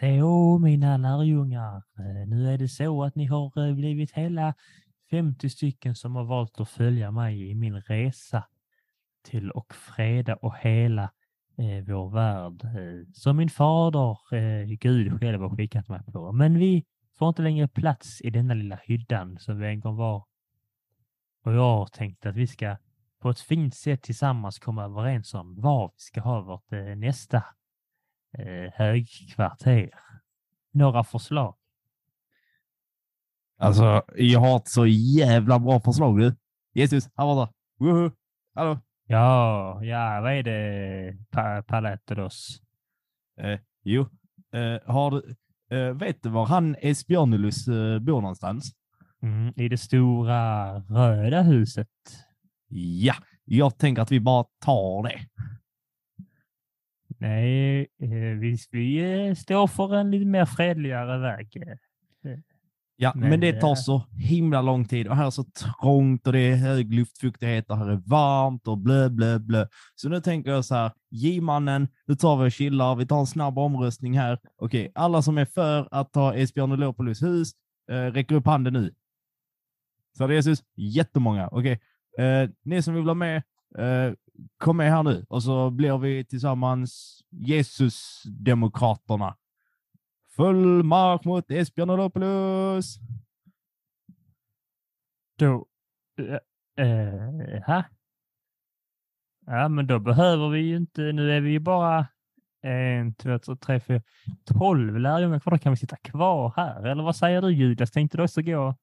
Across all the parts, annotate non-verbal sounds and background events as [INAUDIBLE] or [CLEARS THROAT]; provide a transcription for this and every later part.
Så mina lärjungar, eh, nu är det så att ni har eh, blivit hela 50 stycken som har valt att följa mig i min resa till och freda och hela eh, vår värld eh, som min fader eh, Gud själv har skickat mig på. Men vi får inte längre plats i denna lilla hyddan som vi en gång var. Och jag har tänkt att vi ska på ett fint sätt tillsammans komma överens om var vi ska ha vårt eh, nästa eh, högkvarter. Några förslag? Alltså, jag har ett så jävla bra förslag du. Jesus, här var det. Woho! Hallå! Ja, ja, vad är det, pa Paläteros? Eh, jo, eh, har du, eh, vet du var han Esbjörnelus eh, bor någonstans? Mm, I det stora röda huset. Ja, jag tänker att vi bara tar det. Nej, eh, vi, vi eh, står för en lite mer fredligare väg. Ja, men, Men det tar så himla lång tid och här är så trångt och det är hög luftfuktighet och här är varmt och blö, blö, blö. Så nu tänker jag så här, J-mannen, nu tar vi och chillar, vi tar en snabb omröstning här. Okej, alla som är för att ta Esbjörnelopoulos hus, eh, räcker upp handen nu. Så det är Jesus, jättemånga. Okej, eh, ni som vill vara med, eh, kom med här nu och så blir vi tillsammans Jesusdemokraterna. Full marsch mot Esbjörnelopoulos! Då... Eh, eh. Ja, men då behöver vi ju inte... Nu är vi ju bara en, två, tre, tre, fyra, tolv lärjungar kvar. Då kan vi sitta kvar här. Eller vad säger du Judas? Tänkte du också gå?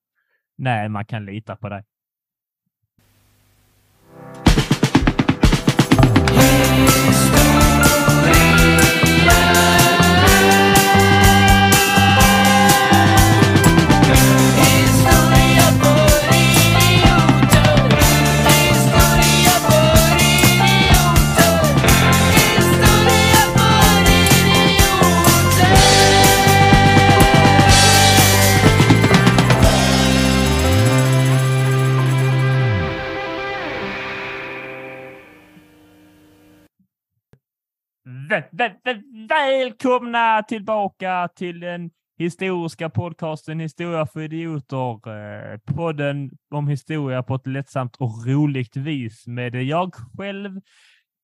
Nej, man kan lita på dig. Historia Välkomna tillbaka till den historiska podcasten Historia för idioter. Eh, podden om historia på ett lättsamt och roligt vis med jag själv,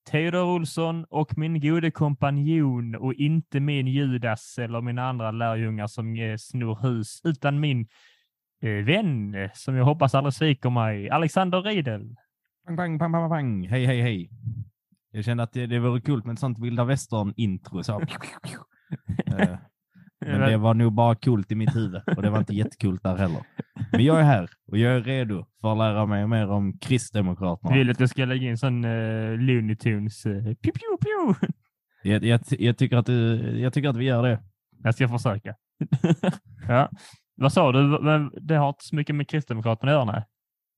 Theodor Olsson och min gode kompanjon och inte min Judas eller mina andra lärjungar som eh, snor hus, utan min eh, vän som jag hoppas aldrig sviker mig, Alexander Riedel. Pang, pang, pang, pang, pang. Hej, hej, hej. Jag kände att det, det vore kul med ett sånt vilda västern-intro. Så. [LAUGHS] Eh, Men det var nog bara coolt i mitt huvud och det var inte jättekult där heller. Men jag är här och jag är redo för att lära mig mer om Kristdemokraterna. Vill att jag ska lägga in sån uh, Looney Tunes. Uh, pew, pew, pew. Jag, jag, jag, tycker att, du- jag tycker att vi gör det. Jag ska försöka. [LAUGHS] ja. Vad sa du? Men det har inte så mycket med Kristdemokraterna att göra? Nej.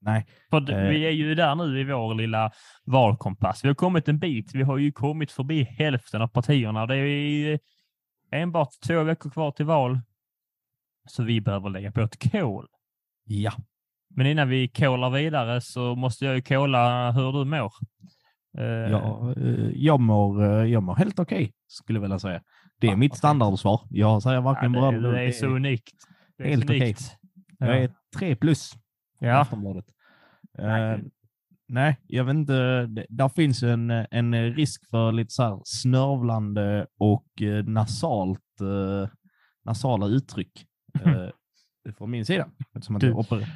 Nej, För Eh. vi är ju där nu i vår lilla valkompass. Vi har kommit en bit. Vi har ju kommit förbi hälften av partierna. Det är ju enbart två veckor kvar till val. Så vi behöver lägga på ett kol. ja. Men innan vi kolar vidare så måste jag ju kolla hur du mår. Eh, Jag, eh, jag, mår, jag mår helt okej, skulle jag vilja säga. Det är Ja, mitt standardsvar. Jag säger varken bra det, eller det är så unikt. Det är helt okej. unikt. Jag är tre plus. Ja. Aftonbladet. Nej. Eh, nej, jag vet inte. Det, där finns en, en risk för lite så snörvlande och eh, nasalt, eh, nasala uttryck [LAUGHS] eh, från min sida. Eftersom Du- jag oper,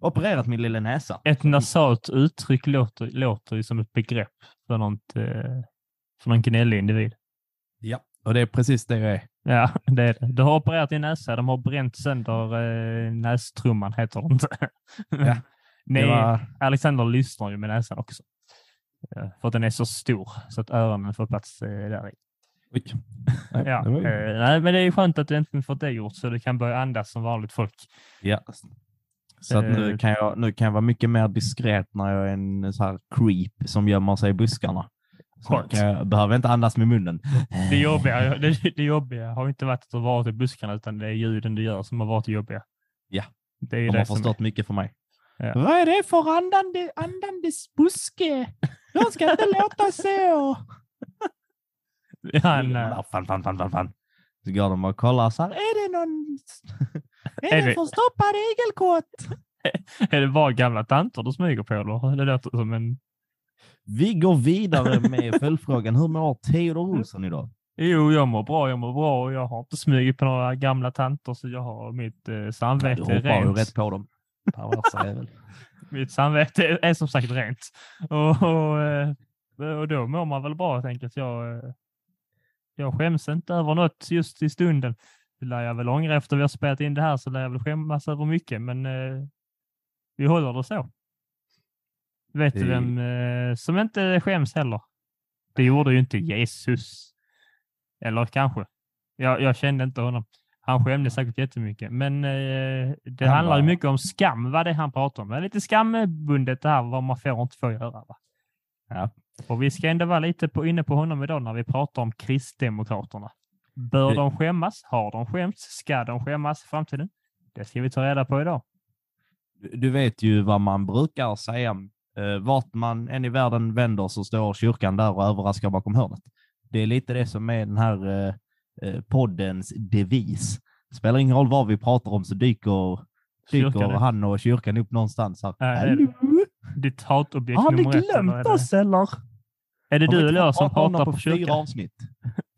opererat min lilla näsa. Ett nasalt uttryck låter, låter ju som ett begrepp för, något, för någon gnällig individ. Ja, och det är precis det jag är. Ja, det är det. Du har opererat din näsa. De har bränt sönder eh, nästrumman, heter det inte. Ja, [LAUGHS] Nej, var, Alexander lyssnar ju med näsan också. För att den är så stor så att öronen får plats eh, där i. oj. Nej, Ja, det var eh, nej, men det är skönt att du äntligen fått det gjort så du kan börja andas som vanligt folk. Ja. Så att nu, Eh. kan jag, nu kan jag vara mycket mer diskret när jag är en så här creep som gömmer sig i buskarna. Skönt. jag behöver inte andas med munnen. Det jobbiga, det, det jobbiga har inte varit att du varit i buskarna utan det är ljuden du gör som har varit jobbiga. Ja. Det är De det har förstått mycket för mig. Ja. Vad är det för andande, andandes buske? Jag ska inte låta så. är... Han, eh, Fan, fan, fan, fan, fan. Så går de och kollar så här, är det någon... [LAUGHS] är, Är det det- förstoppad igelkott? [LAUGHS] Är det bara gamla tanter du smyger på eller? Det låter som en... Vi går vidare med [LAUGHS] följdfrågan. Hur mår Theodor Olsson idag? Jo, jag mår bra, jag mår bra och jag har inte smugit på några gamla tanter så jag har mitt eh, Du samvete hoppar ju rätt på dem. [LAUGHS] Mitt samvete är som sagt rent. Och, och, eh, och då mår man väl bra helt enkelt. Jag, eh, jag skäms inte över något just i stunden. Det lär jag väl ångra efter vi har spelat in det här så lär jag väl skämmas över mycket, men eh, vi håller det så. Vet du vem eh, som inte skäms heller? Det gjorde ju inte Jesus. Eller kanske. Jag, jag kände inte honom. Han skämdes säkert jättemycket, men eh, det Han handlar ju mycket om skam, vad det är han pratar om. Det är lite skambundet det här, vad man får och inte får göra. Va? Ja. Och vi ska ändå vara lite på, inne på honom idag när vi pratar om Kristdemokraterna. Bör Det- de skämmas? Har de skämts? Ska de skämmas i framtiden? Det ska vi ta reda på idag. Du- Du vet ju vad man brukar säga. Eh, vart man än i världen vänder så står kyrkan där och överraskar bakom hörnet. Det är lite det som är den här eh, eh, poddens devis. Det spelar ingen roll vad vi pratar om så dyker, dyker Kyrkan är- han och kyrkan upp någonstans. Här. Äh, Hallå? Ditt hatobjekt Har ni glömt är det- oss eller? Är det Har du eller jag som pratar på fyra kyrkan? avsnitt?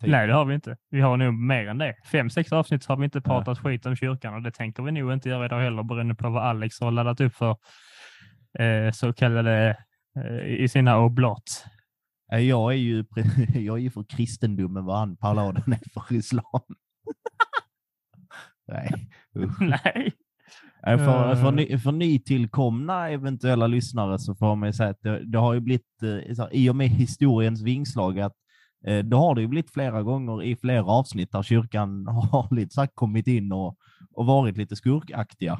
Typ. Nej, det har vi inte. Vi har nog mer än det. Fem, sex avsnitt har vi inte pratat skit om kyrkan och det tänker vi nog inte göra idag heller beroende på vad Alex har laddat upp för så kallade eh, i sina oblat. Eh, Jag är ju [LAUGHS] jag är ju för kristendomen vad han Pauladen är för islam. [LAUGHS] Nej. [LAUGHS] Nej. För, Eh. för, ny, för nytillkomna eventuella lyssnare så får man ju säga att det, det har ju blivit, eh, här, i och med historiens vingslag, att eh, det har det ju blivit flera gånger i flera avsnitt där kyrkan har lite här kommit in och, och varit lite skurkaktiga.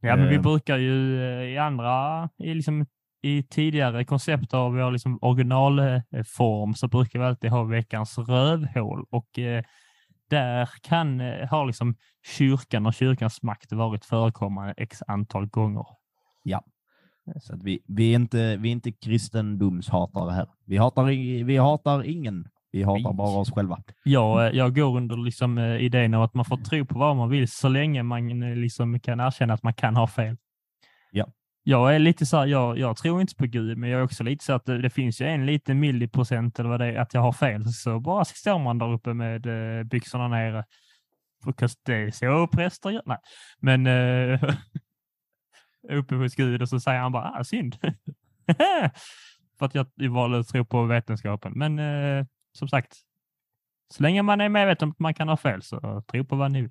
Ja, men vi Eh. brukar ju eh, i andra, i, liksom, i tidigare koncept av vår liksom originalform så brukar vi alltid ha veckans rövhål och eh, där kan, eh, har liksom kyrkan och kyrkans makt varit förekommande x antal gånger. Så att vi, vi, är inte, vi är inte kristendomshatare här. Vi hatar, vi hatar ingen. Vi hatar bara oss själva. Jag, eh, jag går under liksom, eh, idén av att man får tro på vad man vill så länge man eh, liksom kan erkänna att man kan ha fel. Ja. Jag är lite så här, jag, jag tror inte på Gud, men jag är också lite så att det, det finns ju en liten milliprocent eller vad det är, att jag har fel. Så bara står man där uppe med eh, byxorna nere. För det är så präster gör. Nej, men eh, [LAUGHS] uppe hos Gud och så säger han bara, ah, synd. [LAUGHS] För att jag valde att tro på vetenskapen. Men eh, som sagt, så länge man är medveten om att man kan ha fel så tro på vad ni vill.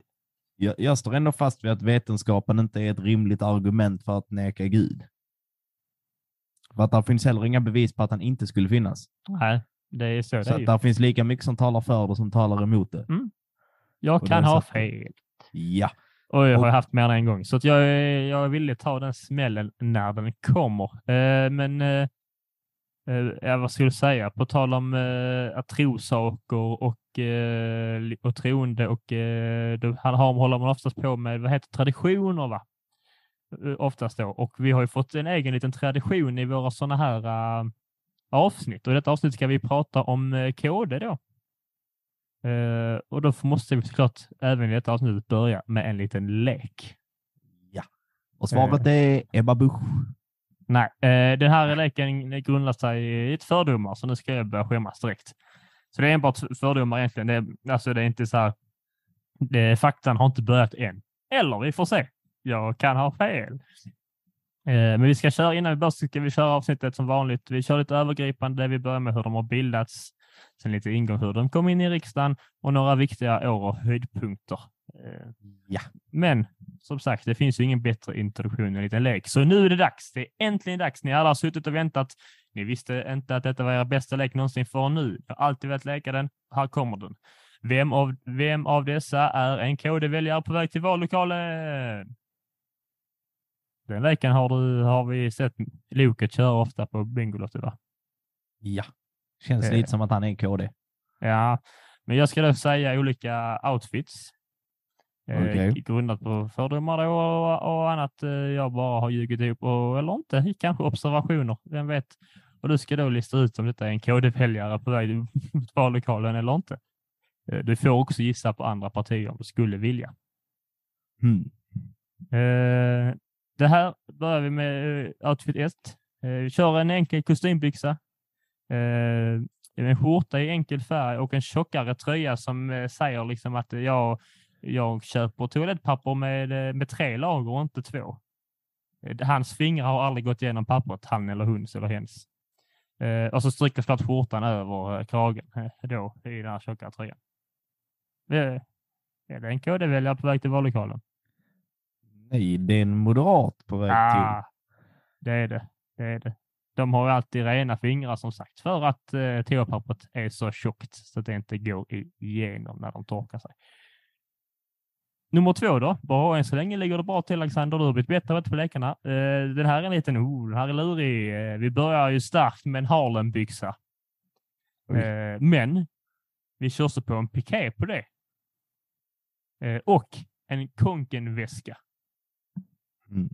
Jag, jag står ändå fast vid att vetenskapen inte är ett rimligt argument för att neka Gud. För att det finns heller inga bevis på att han inte skulle finnas. Nej, det är så, Så det är ju. där finns lika mycket som talar för det som talar emot det. Jag och kan ha fel. Ja, Och jag har Och- haft mer än en gång. Så att jag, är- jag är villig ta den smällen när den kommer. Eh, men eh, eh, ja, vad skulle jag säga? På tal om eh, att tro saker och, eh, och troende och eh, då han har, håller man oftast på med vad heter traditioner va? Eh, oftast då. Och vi har ju fått en egen liten tradition i våra sådana här eh, avsnitt. Och i detta avsnitt ska vi prata om eh, KD då. Eh, och då måste vi såklart även i detta avsnittet börja med en liten lek. Ja, och svaret är Ebba Busch. Nej, eh, den här leken grundar sig i ett fördomar, så nu ska jag börja skämmas direkt. Så det är enbart fördomar egentligen. Det är, alltså det är inte så här. Det, faktan har inte börjat än. Eller vi får se. Jag kan ha fel. Eh, men vi ska köra innan vi börjar så ska vi köra avsnittet som vanligt. Vi kör lite övergripande. Vi börjar med hur de har bildats. Sen lite ingång hur de kom in i riksdagen och några viktiga år och höjdpunkter. Eh, Ja. Men som sagt, det finns ju ingen bättre introduktion än en liten lek. Så nu är det dags. Det är äntligen dags. Ni alla har suttit och väntat. Ni visste inte att detta var er bästa lek någonsin för nu. Jag har alltid velat leka den. Här kommer den. Vem av, vem av dessa är en KD-väljare på väg till vallokalen? Den leken har, du, har vi sett Loket köra ofta på Bingolotto, va? Ja. Känns Eh. lite som att han är en KD. Ja, men jag ska då säga olika outfits. Eh, Okej. Grundat på fördomar då och, och annat eh, jag bara har ljugit ihop, och, eller inte, [LAUGHS] kanske observationer, vem vet. Och du ska då lista ut om detta är en KD-väljare på väg till vallokalen eller inte. Eh, Du får också gissa på andra partier om du skulle vilja. Mm. Eh, det här börjar vi med eh, outfit 1. Eh, vi kör en enkel kostymbyxa. Eh, en skjorta i enkel färg och en tjockare tröja som eh, säger liksom att jag, jag köper toalettpapper med, eh, med tre lager och inte två. Eh, Hans fingrar har aldrig gått igenom pappret, han eller huns eller hens. Eh, och så stryker såklart skjortan över eh, kragen då i den här tjocka tröjan. Eh, är det en KD-väljare på väg till vallokalen? Nej, det är en moderat på väg till. Ah, det är det. det är det. De har alltid rena fingrar som sagt för att eh, toapappret är så tjockt så att det inte går igenom när de torkar sig. Nummer två då. Bra, än så länge ligger det bra till Alexander. Du har blivit bättre ute på lekarna. Eh, den här är en liten, oh, den här är lurig. Eh, vi börjar ju starkt med en Harlem-byxa. Eh, men vi kör så på en piké på det. Eh, och en Konken-väska. Mm.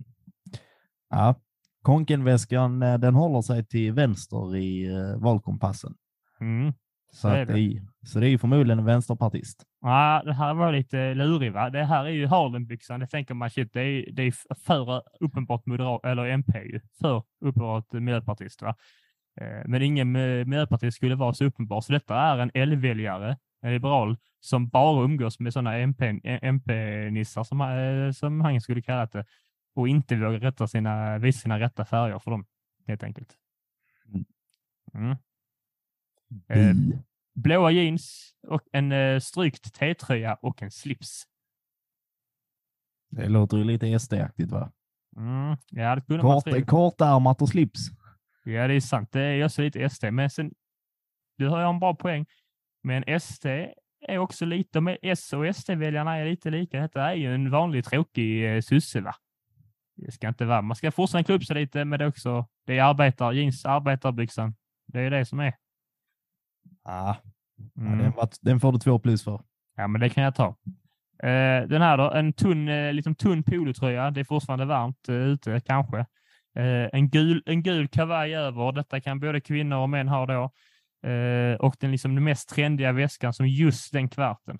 Ja, Konkenväskan eh, den håller sig till vänster i eh, valkompassen. Mm. Så, Så är det. det är, så det är ju förmodligen en vänsterpartist. Ja, det här var lite lurig va? Det här är ju Harlembyxan. Det tänker man shit, det är, det är för uppenbart moderat, eller MP ju, för uppenbart miljöpartist va? Eh, Men ingen miljöpartist skulle vara så uppenbar. Så detta är en L-väljare, en liberal, som bara umgås med sådana MP, MP-nissar som, eh, som han skulle kalla det och inte vågar rätta sina, visa sina rätta färger för dem, helt enkelt. Mm. Eh, Bu. blåa jeans och en eh, strykt T-tröja och en slips. Det låter ju lite SD-aktigt va? Mm. Ja, det kunde man Kort, trevligt. kortärmat och slips. Ja, det är sant. Det är också lite SD, men sen, du har ju en bra poäng. Men SD är också lite, med S och SD-väljarna är lite lika. Detta är ju en vanlig tråkig eh, sosse, va? Det ska inte vara. Man ska fortsätta klä upp sig lite, men det är också, det är arbetar, jeans, arbetarbyxan. Det är det som är. Ah, Mm. ja, den, var- den får du två plus för. Ja, men det kan jag ta. Eh, den här då, en tunn, eh, liksom tunn polotröja. Det är fortfarande varmt eh, ute kanske. Eh, en, gul, en gul kavaj över. Detta kan både kvinnor och män ha då. Eh, och den, liksom, den mest trendiga väskan som just den kvarten.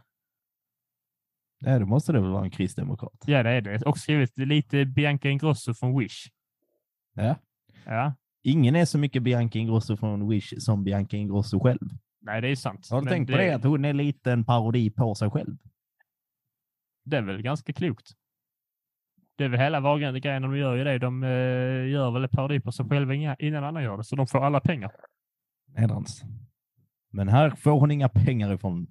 Ja, det måste det väl vara en kristdemokrat? Ja, det är det. Och skrivit lite Bianca Ingrosso från Wish. Ja. Ja, Ingen är så mycket Bianca Ingrosso från Wish som Bianca Ingrosso själv. Nej, det är sant. Har du Men tänkt på det? Att hon är lite en parodi på sig själv? Det är väl ganska klokt. Det är väl hela Wahlgren grejen de gör ju det. De eh, gör väl ett parodi på sig själva innan andra gör det, så de får alla pengar. Nedrans. Men här får hon inga pengar ifrån.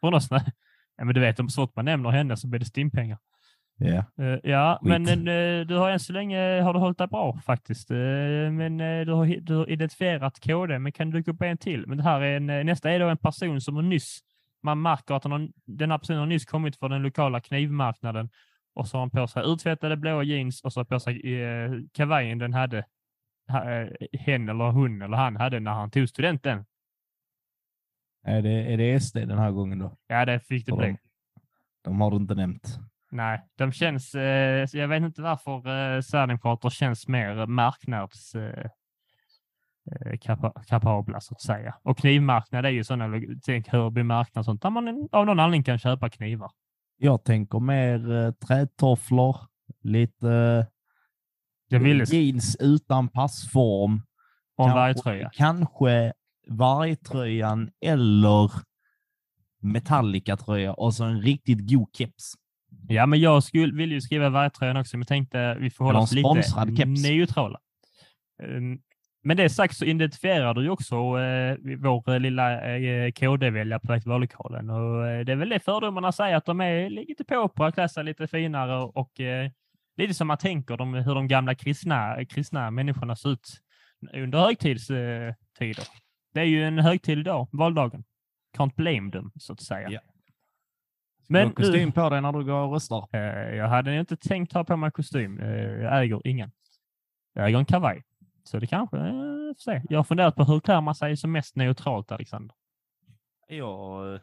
Från oss, nej. Ja, men du vet, om så fort man nämner henne så blir det stimpengar. Ja. Eh, ja, Skit. men eh, du har än så länge har du hållit dig bra faktiskt. Eh, men du, har, du har identifierat KD, men kan du dyka upp en till? Men det här är en, nästa är då en person som har nyss, man märker att har, den här personen har nyss kommit från den lokala knivmarknaden och så har han på sig uttvättade blåa jeans och så har han på sig eh, kavajen den hade ha, hen eller hon eller han hade när han tog studenten. Är det, är det SD den här gången då? Ja, det fick det bli. de, de har du inte nämnt. Nej, de känns, eh, jag vet inte varför eh, Sverigedemokrater känns mer marknads eh, eh, så att säga. Och knivmarknad är ju sådana, tänk Hörby marknad och sånt, där man av någon anledning kan köpa knivar. Jag tänker mer eh, trätofflor, lite Jag ville jeans utan passform. ha en Kanske- vargtröja. Kanske vargtröjan eller Metallica-tröja och så en riktigt god keps. Ja, men jag skulle, ville ju skriva vargtröjan också, men tänkte vi får hålla oss lite keps. neutrala. Um, Men det sagt så identifierar du ju också eh, vår eh, lilla eh, KD-väljare på väg till vallokalen. Och eh, det är väl det fördomarna säger, att de är lite på opera, klär sig lite finare och eh, lite som man tänker de, hur de gamla kristna, kristna människorna ser ut under högtidstider. Det är ju en högtid idag, valdagen. Can't blame them, så att säga. Ja. Men Men kostym på dig när du går och röstar. Eh, jag hade inte tänkt ha på mig kostym. Eh, jag äger ingen. Jag äger en kavaj. Så det kanske, eh, får se. Jag har funderat på hur klär man sig som mest neutralt, Alexander? Jag, eh,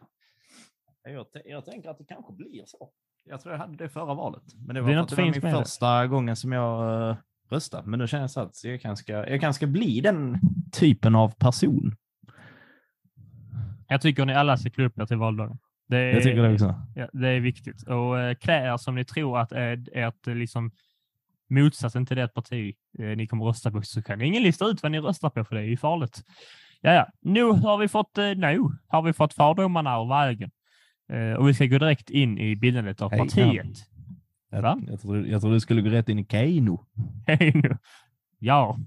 jag, jag tänker att det kanske blir så. Jag tror jag hade det förra valet. Men det Det var, något att det var min med det. första gången som jag uh, röstade. Men nu känner jag att jag kanske, ska, jag kanske ska bli den typen av person. Jag tycker ni alla ska klä upp er till valdagen. Det är, Jag tycker det också. Ja, det är viktigt. Och eh, klä er som ni tror att är ert eh, liksom, motsatsen till det parti eh, ni kommer rösta på så kan ingen lista ut vad ni röstar på för det är ju farligt. Ja, ja. Nu har vi fått, eh, nu har vi fått fördomarna ur vägen. Eh, och vi ska gå direkt in i bildandet av partiet. Va? Jag, jag, jag trodde du skulle gå rätt in i Keino. [LAUGHS] Keino. Ja.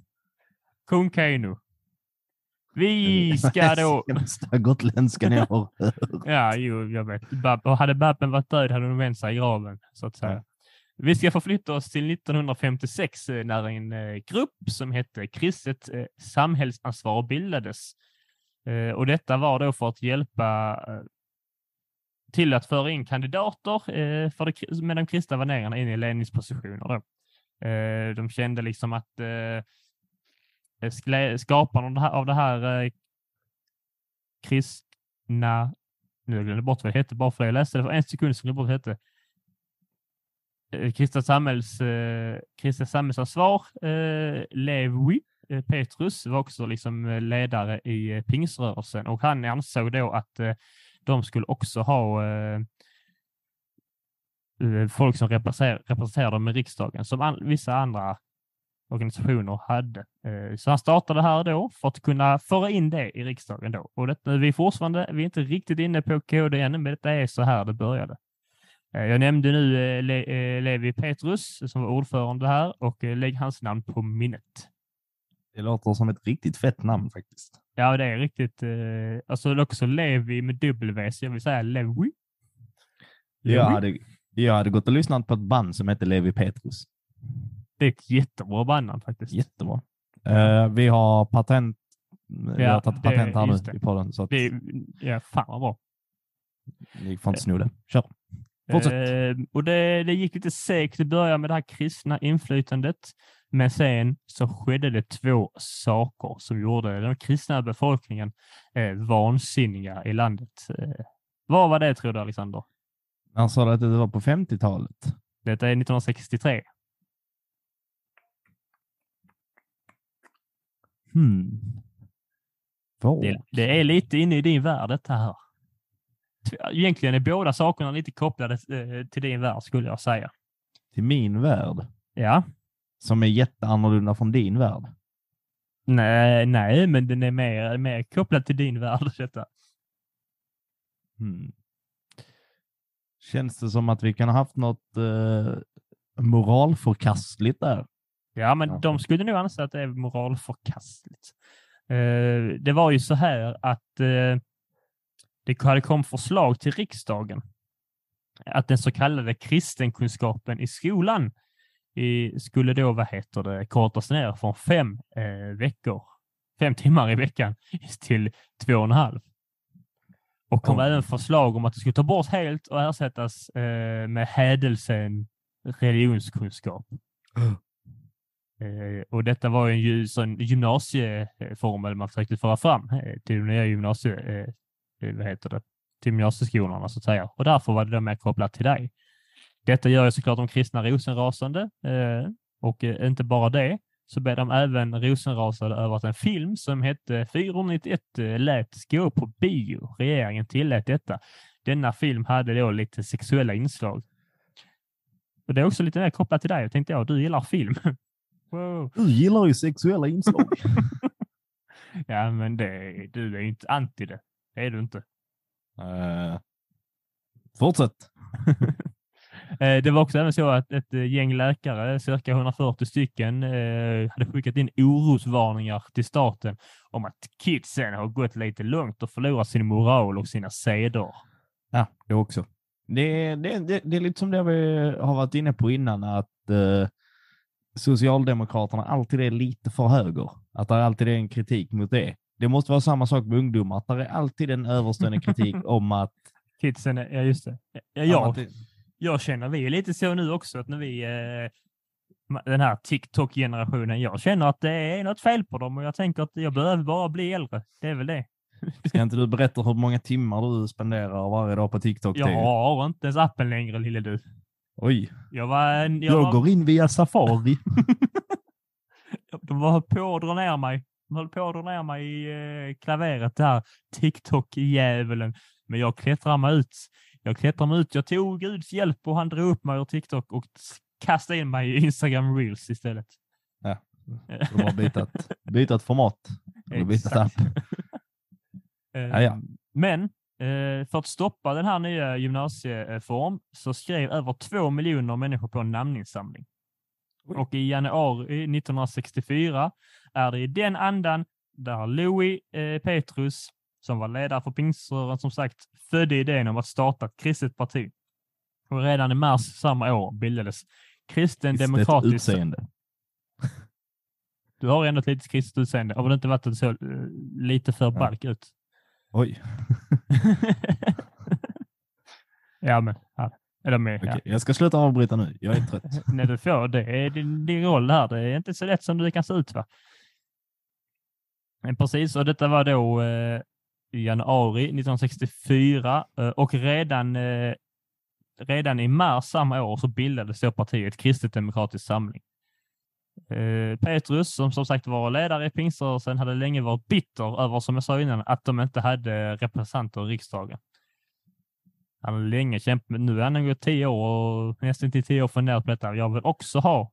Kung Keino. Vi ska [LAUGHS] då... Sämsta gotländskan jag har hört. Ja, jo, jag vet. Bab, och hade Babben varit död hade hon vänt sig i graven, så att säga. Ja. Vi ska förflytta oss till 1956 eh, när en eh, grupp som hette Kristet eh, samhällsansvar bildades. Och detta var då för att hjälpa till att föra in kandidater för det, med de kristna värderingarna in i ledningspositioner. Då. De kände liksom att skaparen av det här, eh, kristna nu har jag glömt bort vad det hette bara för det. Jag läste det för en sekund så glömde bort vad det hette. Eh, Kristna samhälls, eh, kristna samhällsansvar, eh, Levi eh, Petrus var också liksom eh, ledare i eh, pingsrörelsen och han ansåg då att eh, de skulle också ha eh, eh folk som representerar, representerar dem i riksdagen som an, vissa andra organisationer hade. Eh, Så han startade här då för att kunna föra in det i riksdagen då. Och detta, vi är fortfarande, vi är inte riktigt inne på KD ännu, men detta är så här det började. Eh, Jag nämnde nu eh, Le, Levi Petrus som var ordförande här och lägg hans namn på minnet. Det låter som ett riktigt fett namn faktiskt. Ja, det är riktigt. Alltså det är också Levi med W, så jag vill säga Levi. Jag hade, jag hade gått och lyssnat på ett band som heter Levi Petrus. Det är ett jättebra bandnamn faktiskt. Jättebra. Eh, vi har patent. vi Ja, har tagit patent här nu i podden. Så att Det är, ja, fan vad bra. ni får inte sno det. Kör. Fortsätt. Eh, och det, det gick lite segt i början med det här kristna inflytandet. Men sen så skedde det två saker som gjorde den kristna befolkningen eh, vansinniga i landet. Eh, vad var det tror du Alexander? Han sa att det var på 50-talet. Detta är 1963. Hmm. Det, det är lite inne i din värld detta här. Egentligen är båda sakerna lite kopplade eh, till din värld skulle jag säga. Till min värld. Ja, Som är jätteannorlunda från din värld. nej, nej men den är mer, mer kopplad till din värld [LAUGHS] detta. Hmm. Känns det som att vi kan ha haft något eh, moralförkastligt där? Ja, men Ja. de skulle nog anse att det är moralförkastligt. Eh, det var ju så här att eh, det hade kommit förslag till riksdagen att den så kallade kristenkunskapen i skolan i, skulle då, vad heter det, kortas ner från fem eh, veckor, fem timmar i veckan [LAUGHS] till två och en halv. Och kom Oj. även förslag om att det skulle ta bort helt och ersättas eh, med hädelsen religionskunskap. Eh, och detta var ju en sån gymnasieformel man försökte föra fram eh, till de nya gymnasie, eh, vad heter det, till gymnasieskolorna så att säga. Och därför var det då mer kopplat till dig. Detta gör ju såklart de kristna rosenrasande och inte bara det så blev de även rosenrasade över att en film som hette 491 lät gå på bio. Regeringen tillät detta. Denna film hade då lite sexuella inslag. Och det är också lite mer kopplat till dig. Jag tänkte, ja, du gillar film. [LAUGHS] Wow. Du gillar ju sexuella inslag. [LAUGHS] Ja, men det, du är ju inte anti det. Det är du inte. Eh, fortsätt. [LAUGHS] Eh, Det var också även så att ett eh, gäng läkare, cirka 140 stycken, hade skickat in orosvarningar till staten om att kidsen har gått lite långt och förlorat sin moral och sina seder. Ja, det också. Det, det, det, det är lite som det vi har varit inne på innan, att eh, Socialdemokraterna alltid är lite för höger. Att det alltid är en kritik mot det. Det måste vara samma sak med ungdomar, att det är alltid en överstående kritik [LAUGHS] om att... Kidsen, ja just det. Ja, jag, jag känner vi är lite så nu också att när vi, eh, den här TikTok-generationen, jag känner att det är något fel på dem och jag tänker att jag behöver bara bli äldre. Det är väl det. Ska inte du berätta hur många timmar du spenderar varje dag på TikTok? Jag har inte ens appen längre, lille du. Oj, Jag var, en- jag jag, var, går in via Safari. [LAUGHS] [LAUGHS] de var på att dra ner mig. De höll på att dra ner mig i eh, klaveret där. TikTok-djävulen. Men jag klättrar mig ut. Jag klättrar mig ut. Jag tog Guds hjälp och han drog upp mig ur TikTok och kastade in mig i Instagram Reels istället. [LAUGHS] De har bytt, bytt format. De har bytt Exakt. app. Ja, ja. Men eh, för att stoppa den här nya gymnasieform så skrev över två miljoner människor på en namninsamling. Och i januari 1964 är det i den andan där Louis eh, Petrus, som var ledare för pingströrelsen, som sagt, födde idén om att starta ett kristet parti. Och redan i mars samma år bildades Kristen Kristet Demokratisk... utseende. Du har ändå ett litet kristet utseende. Har det inte varit så eh, lite för balk ut? Oj, [LAUGHS] ja, men ja. Eller med, okej. jag ska sluta avbryta nu. Jag är trött. ja. [LAUGHS] När du får, det är din, din roll här. Det är inte så lätt som det kan se ut. Va? Men precis, och detta var då eh, i januari 1964 eh, och redan, eh, redan i mars samma år så bildades då partiet Kristet Demokratisk Samling. Eh, Petrus, som som sagt var ledare i pingströrelsen, hade länge varit bitter över, som jag sa innan, att de inte hade representanter i riksdagen. Han har länge kämpat, nu är han gått tio år och nästan till tio år funderat på detta. Jag vill också ha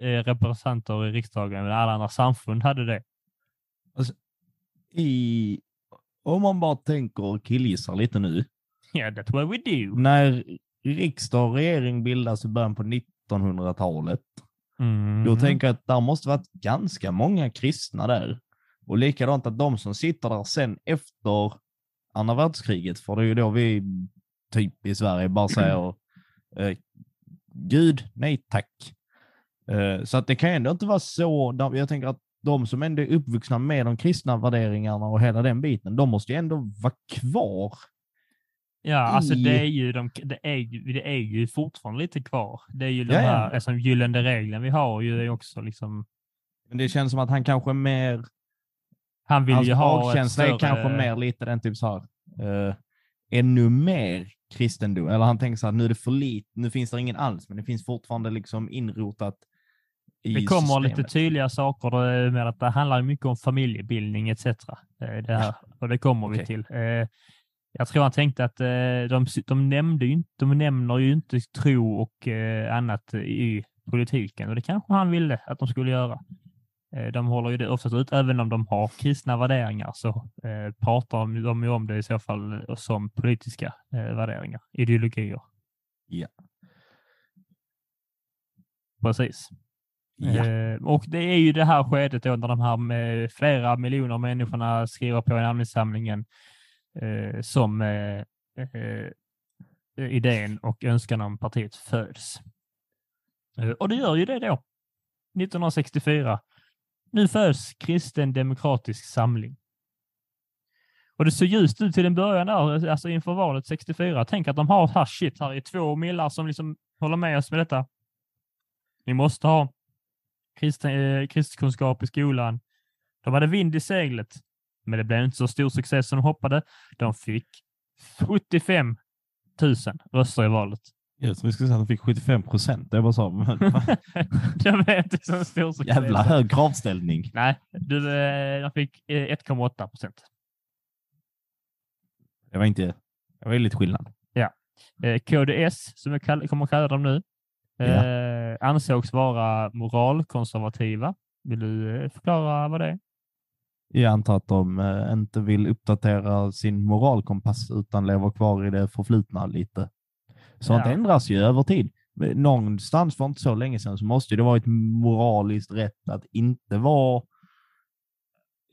eh, representanter i riksdagen, men alla andra samfund hade det. I, om man bara tänker och killgissar lite nu. Yeah, that's what we do. När riksdag och regering bildas i början på 1900-talet, Mm. då tänker jag att där måste varit ganska många kristna där. Och likadant att de som sitter där sen efter andra världskriget, för det är ju då vi typ i Sverige bara säger [CLEARS THROAT] eh, Gud, nej tack. Eh, så att det kan ändå inte vara så, jag tänker att de som ändå är uppvuxna med de kristna värderingarna och hela den biten, de måste ju ändå vara kvar. Ja, alltså det är ju, de, det är, det är ju fortfarande lite kvar. Det är ju de Ja, ja. här alltså, gyllene reglerna vi har ju är också liksom, Men det känns som att han kanske mer, han vill hans ju ha magkänsla större... är kanske mer lite den typ så här, eh, ännu mer kristendom. Eller han tänker så här, nu är det för lite, nu finns det ingen alls, men det finns fortfarande liksom inrotat i Det kommer systemet. lite tydliga saker eh, med att det handlar mycket om familjebildning etc. eh, Det här, och det kommer vi Okej. till. Eh, Jag tror han tänkte att eh, de, de, nämnde ju de nämner ju inte tro och eh, annat i politiken och det kanske han ville att de skulle göra. Eh, De håller ju det oftast ut, även om de har kristna värderingar så pratar de- ju om det i så fall som politiska värderingar, ideologier. Ja. Precis. Ja. Och det är ju det här skedet då när de här med flera miljoner människorna skriver på namninsamlingen eh, Eh, som eh, eh, idén och önskan om partiet föds. Eh, och det gör ju det då. 1964. Nu föds Kristen Demokratisk Samling. Och det såg ljust ut till en början där, alltså inför valet 64. Tänk att de har här shit, här är två millar som liksom håller med oss med detta. Vi måste ha kristen, eh, kristkunskap i skolan. De hade vind i seglet, men det blev inte så stor success som de hoppade. De fick 75 000 röster i valet. Ja, så vi skulle säga att de fick 75 procent. Det var så. Men, [LAUGHS] det blev inte så stor success. jävla hög kravställning. Nej, du, eh, de fick eh, 1,8 procent. Det var inte, det var lite skillnad. Eh, KDS, som jag kommer att kalla dem nu, eh, ansågs vara moralkonservativa. Vill du eh, förklara vad det är? Jag antar att de eh, inte vill uppdatera sin moralkompass utan lever kvar i det förflutna lite. Sånt Ja. ändras ju över tid. Någonstans för inte så länge sedan så måste det varit moraliskt rätt att inte vara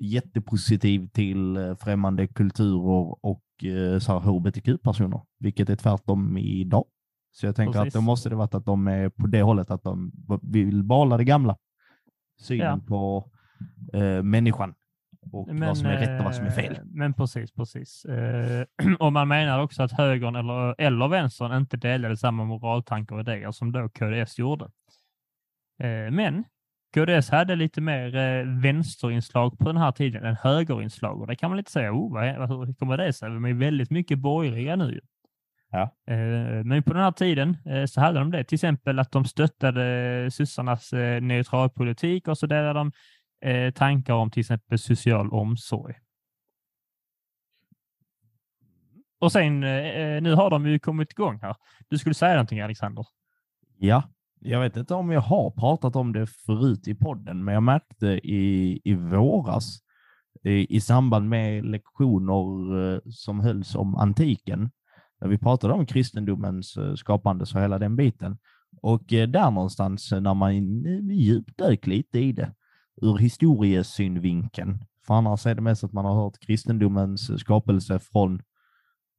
jättepositiv till eh, främmande kulturer och eh, så hbtq-personer, vilket är tvärtom idag. Så jag tänker Precis. att då måste det varit att de är på det hållet att de vill behålla det gamla. Synen Ja. på eh, människan och vad som är rätt och vad som är fel. eh, Men precis, precis. Eh, [CLEARS THROAT] och man menar också att högern eller, eller vänstern inte delade samma moraltankar och idéer som då KDS gjorde. Eh, men KDS hade lite mer eh, vänsterinslag på den här tiden än högerinslag och det kan man lite säga, oh, vad, hur kommer det sig? De är väldigt mycket borgerliga nu. Ja. Eh, Men på den här tiden eh, så hade de det, till exempel att de stöttade sossarnas eh, neutralpolitik och så delade de eh, tankar om till exempel social omsorg. Och sen, eh, eh, nu har de ju kommit igång här. Du skulle säga någonting Alexander? Ja, jag vet inte om jag har pratat om det förut i podden, men jag märkte i, i våras i, i samband med lektioner eh, som hölls om antiken, när vi pratade om kristendomens eh, skapande och hela den biten. Och där någonstans när man djupdök lite i det ur historiesynvinkeln, för annars är det mest att man har hört kristendomens skapelse från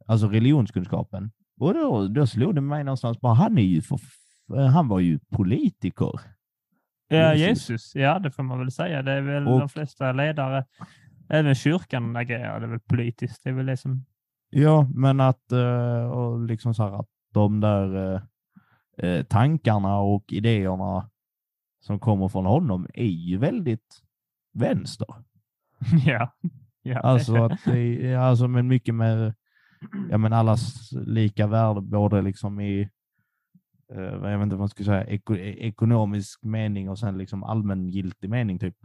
alltså religionskunskapen. Och då, då slog det mig någonstans bara, han är ju för, f- han var ju politiker. Ja, Jesus. Ja, det får man väl säga. Det är väl Och- de flesta ledare, även kyrkan agerade väl politiskt. Det är väl det som... Ja, men att, eh, och liksom så här, att de där eh, eh, tankarna och idéerna som kommer från honom är ju väldigt vänster. [LAUGHS] ja. ja. Alltså, att det, är- alltså men mycket mer, ja men allas lika värde, både liksom i, eh, jag vet inte vad man ska säga, eko, ekonomisk mening och sen liksom allmängiltig mening typ.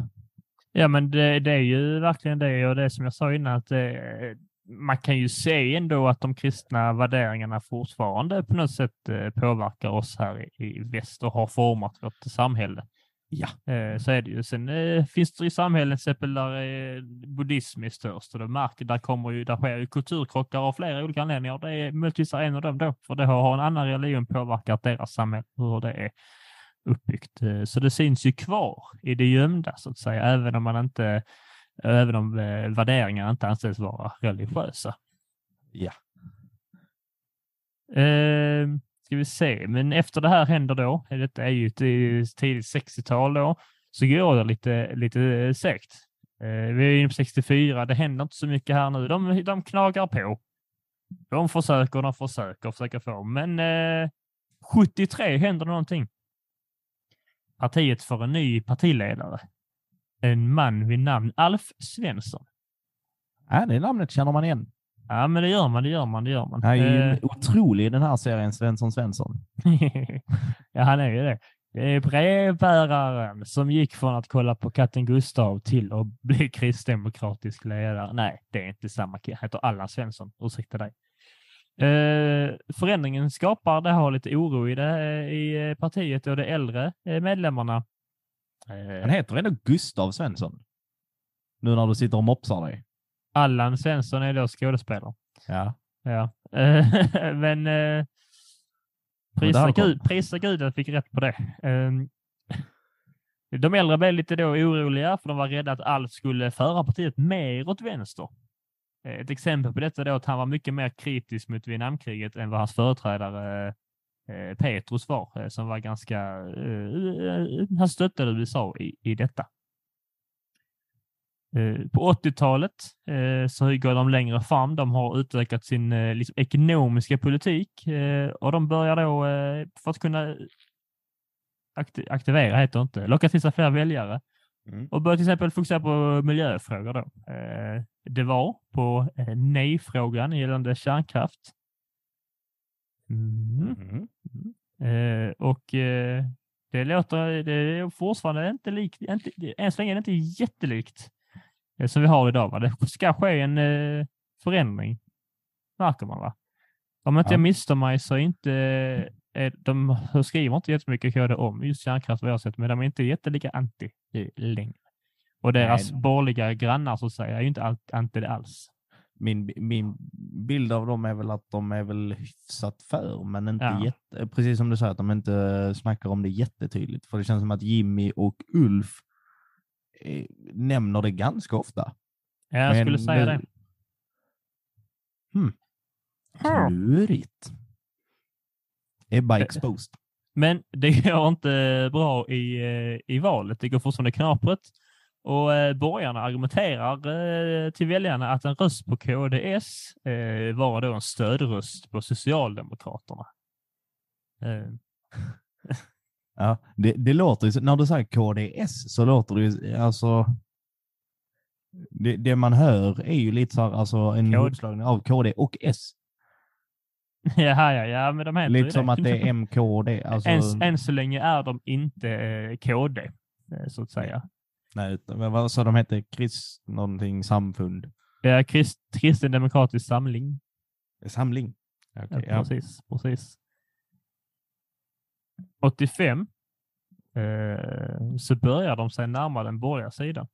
Ja, men det, det är ju verkligen det och det som jag sa innan att det, man kan ju se ändå att de kristna värderingarna fortfarande på något sätt eh, påverkar oss här i, väst och har format vårt samhälle. Ja. Eh, Så är det ju. Sen eh, finns det ju samhällen till exempel där buddhism är störst och det märker, där, kommer ju, där sker ju kulturkrockar av flera olika anledningar. Det är möjligtvis en av dem då, för det har, en annan religion påverkat deras samhälle, hur det är uppbyggt. Så det syns ju kvar i det gömda så att säga, även om man inte, även om eh, värderingar inte anses vara religiösa. Ja. Eh, ska vi se, men efter det här händer då, eh, detta är ju ett eh, tidigt 60-tal då, så går det lite, lite segt. Eh, vi är inne på 64, det händer inte så mycket här nu. De, de knagar på. De försöker, de försöker, försöker få, men eh, 73 händer någonting. Partiet får en ny partiledare. En man vid namn Alf Svensson. Ja, det namnet känner man igen. Ja, men det gör man, det gör man, det gör man. Han är ju Eh, otrolig i den här serien Svensson Svensson. [LAUGHS] ja, han är ju det. Det är brevbäraren som gick från att kolla på katten Gustav till att bli [LAUGHS] kristdemokratisk ledare. Nej, det är inte samma kille. Han heter Allan Svensson. Ursäkta dig. Eh, förändringen skapar, det har lite oro i det eh, i eh, partiet och de äldre eh, medlemmarna. Han heter ändå Gustav Svensson. Nu när du sitter och mopsar dig. Allan Svensson är då skådespelare. Ja. Ja, [LAUGHS] men eh, prisa, Gud, prisa Gud att jag fick rätt på det. Ehm, [LAUGHS] De äldre blev lite då oroliga för de var rädda att Alf skulle föra partiet mer åt vänster. Eh, Ett exempel på detta är att han var mycket mer kritisk mot Vietnamkriget än vad hans företrädare Petrus var, eh, som var ganska, eh, han stöttade USA i, i detta. Eh, På 80-talet eh, så går de längre fram. De har utökat sin eh, liksom, ekonomiska politik eh, och de börjar då, eh, för att kunna akti- aktivera, heter det inte, locka till sig fler väljare Mm. och börjar till exempel fokusera på miljöfrågor. Då. Eh, Det var på eh, nej-frågan gällande kärnkraft. Mm. Mm. Eh, och eh, det låter, det är fortfarande inte likt, inte, än så länge är det inte jättelikt eh, som vi har idag. Va? Det ska ske en eh, förändring, märker man va? Om inte Ja. jag misstar mig så är inte, eh, de skriver inte jättemycket KD om just kärnkraft vad jag har sett, men de är inte jättelika anti längre. Och deras Nej. borgerliga grannar så att säga är ju inte anti det alls. Min, min bild av dem är väl att de är väl hyfsat för, men inte Ja. jätte, precis som du säger, att de inte snackar om det jättetydligt. För det känns som att Jimmy och Ulf eh, nämner det ganska ofta. Ja, jag Men skulle säga det. Hmm. Hmm. Klurigt. Ebba exposed. Men det [LAUGHS] går inte bra i, eh, i valet. Det går fortfarande knapert. Och eh, borgarna argumenterar eh, till väljarna att en röst på KDS eh, var då en stödröst på Socialdemokraterna. Eh, [LAUGHS] Ja, det, det låter ju, när du säger KDS så låter det ju, alltså, det, det man hör är ju lite så här, alltså en Kod. ihopslagning av KD och S. [LAUGHS] ja, ja, ja, men de heter Lite som att det är MKD. Alltså, än, än så länge är de inte eh, KD, eh, så att säga. Nej, men vad sa de hette? Krist någonting samfund. Ja, Krist, Kristen Demokratisk Samling. Samling. Ja, Okej, ja. precis, precis. 85 eh, så börjar de sig närma den borgerliga sidan.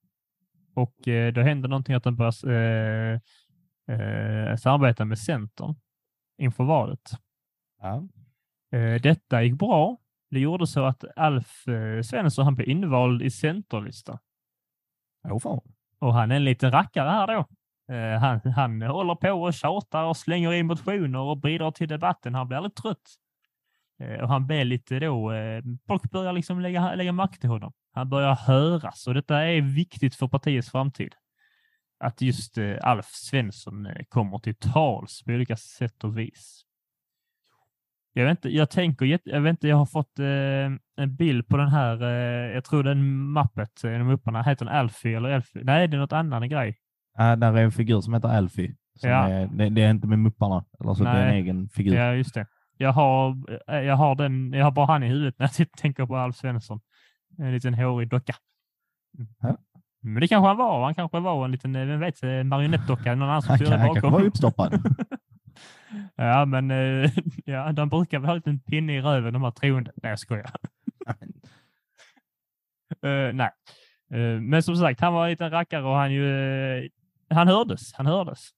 Och eh, då händer någonting att de börjar eh, eh, samarbeta med Centern inför valet. Ja. Eh, detta gick bra. Det gjorde så att Alf eh, Svensson han blev invald i Jo, fan. Och han är en liten rackare här då. Eh, han, han håller på och tjatar och slänger in motioner och bidrar till debatten. Han blir aldrig trött. Eh, och han blir lite då, eh, folk börjar liksom lägga, lägga makt till honom. Han börjar höras och detta är viktigt för partiets framtid. Att just eh, Alf Svensson eh, kommer till tals på olika sätt och vis. Jag vet inte, jag tänker, jag vet inte, jag har fått eh, en bild på den här, eh, jag tror den mappet, eh, de upparna, heter den Alfie eller Elfie? Nej, det är något annan grej. Ja, där är en figur som heter Alfie. Som Ja. är, det, det är inte med Mupparna. Eller så, det är en egen figur. Ja, just det. Jag har, eh, jag har den, jag har bara han i huvudet när jag [LAUGHS] tänker på Alf Svensson. En liten hårig docka. Ja. Men det kanske han var. Han kanske var en liten, eh, vem vet, marionettdocka. Någon annan som styrde kan, han kanske bakom. var uppstoppad. [LAUGHS] ja, men eh, [LAUGHS] ja, de brukar väl ha en liten pinne i röven, de här troende. Nej, jag skojar. [LAUGHS] Eh, nej, Eh, men som sagt, han var en liten rackare och han ju, eh, han hördes. Han hördes.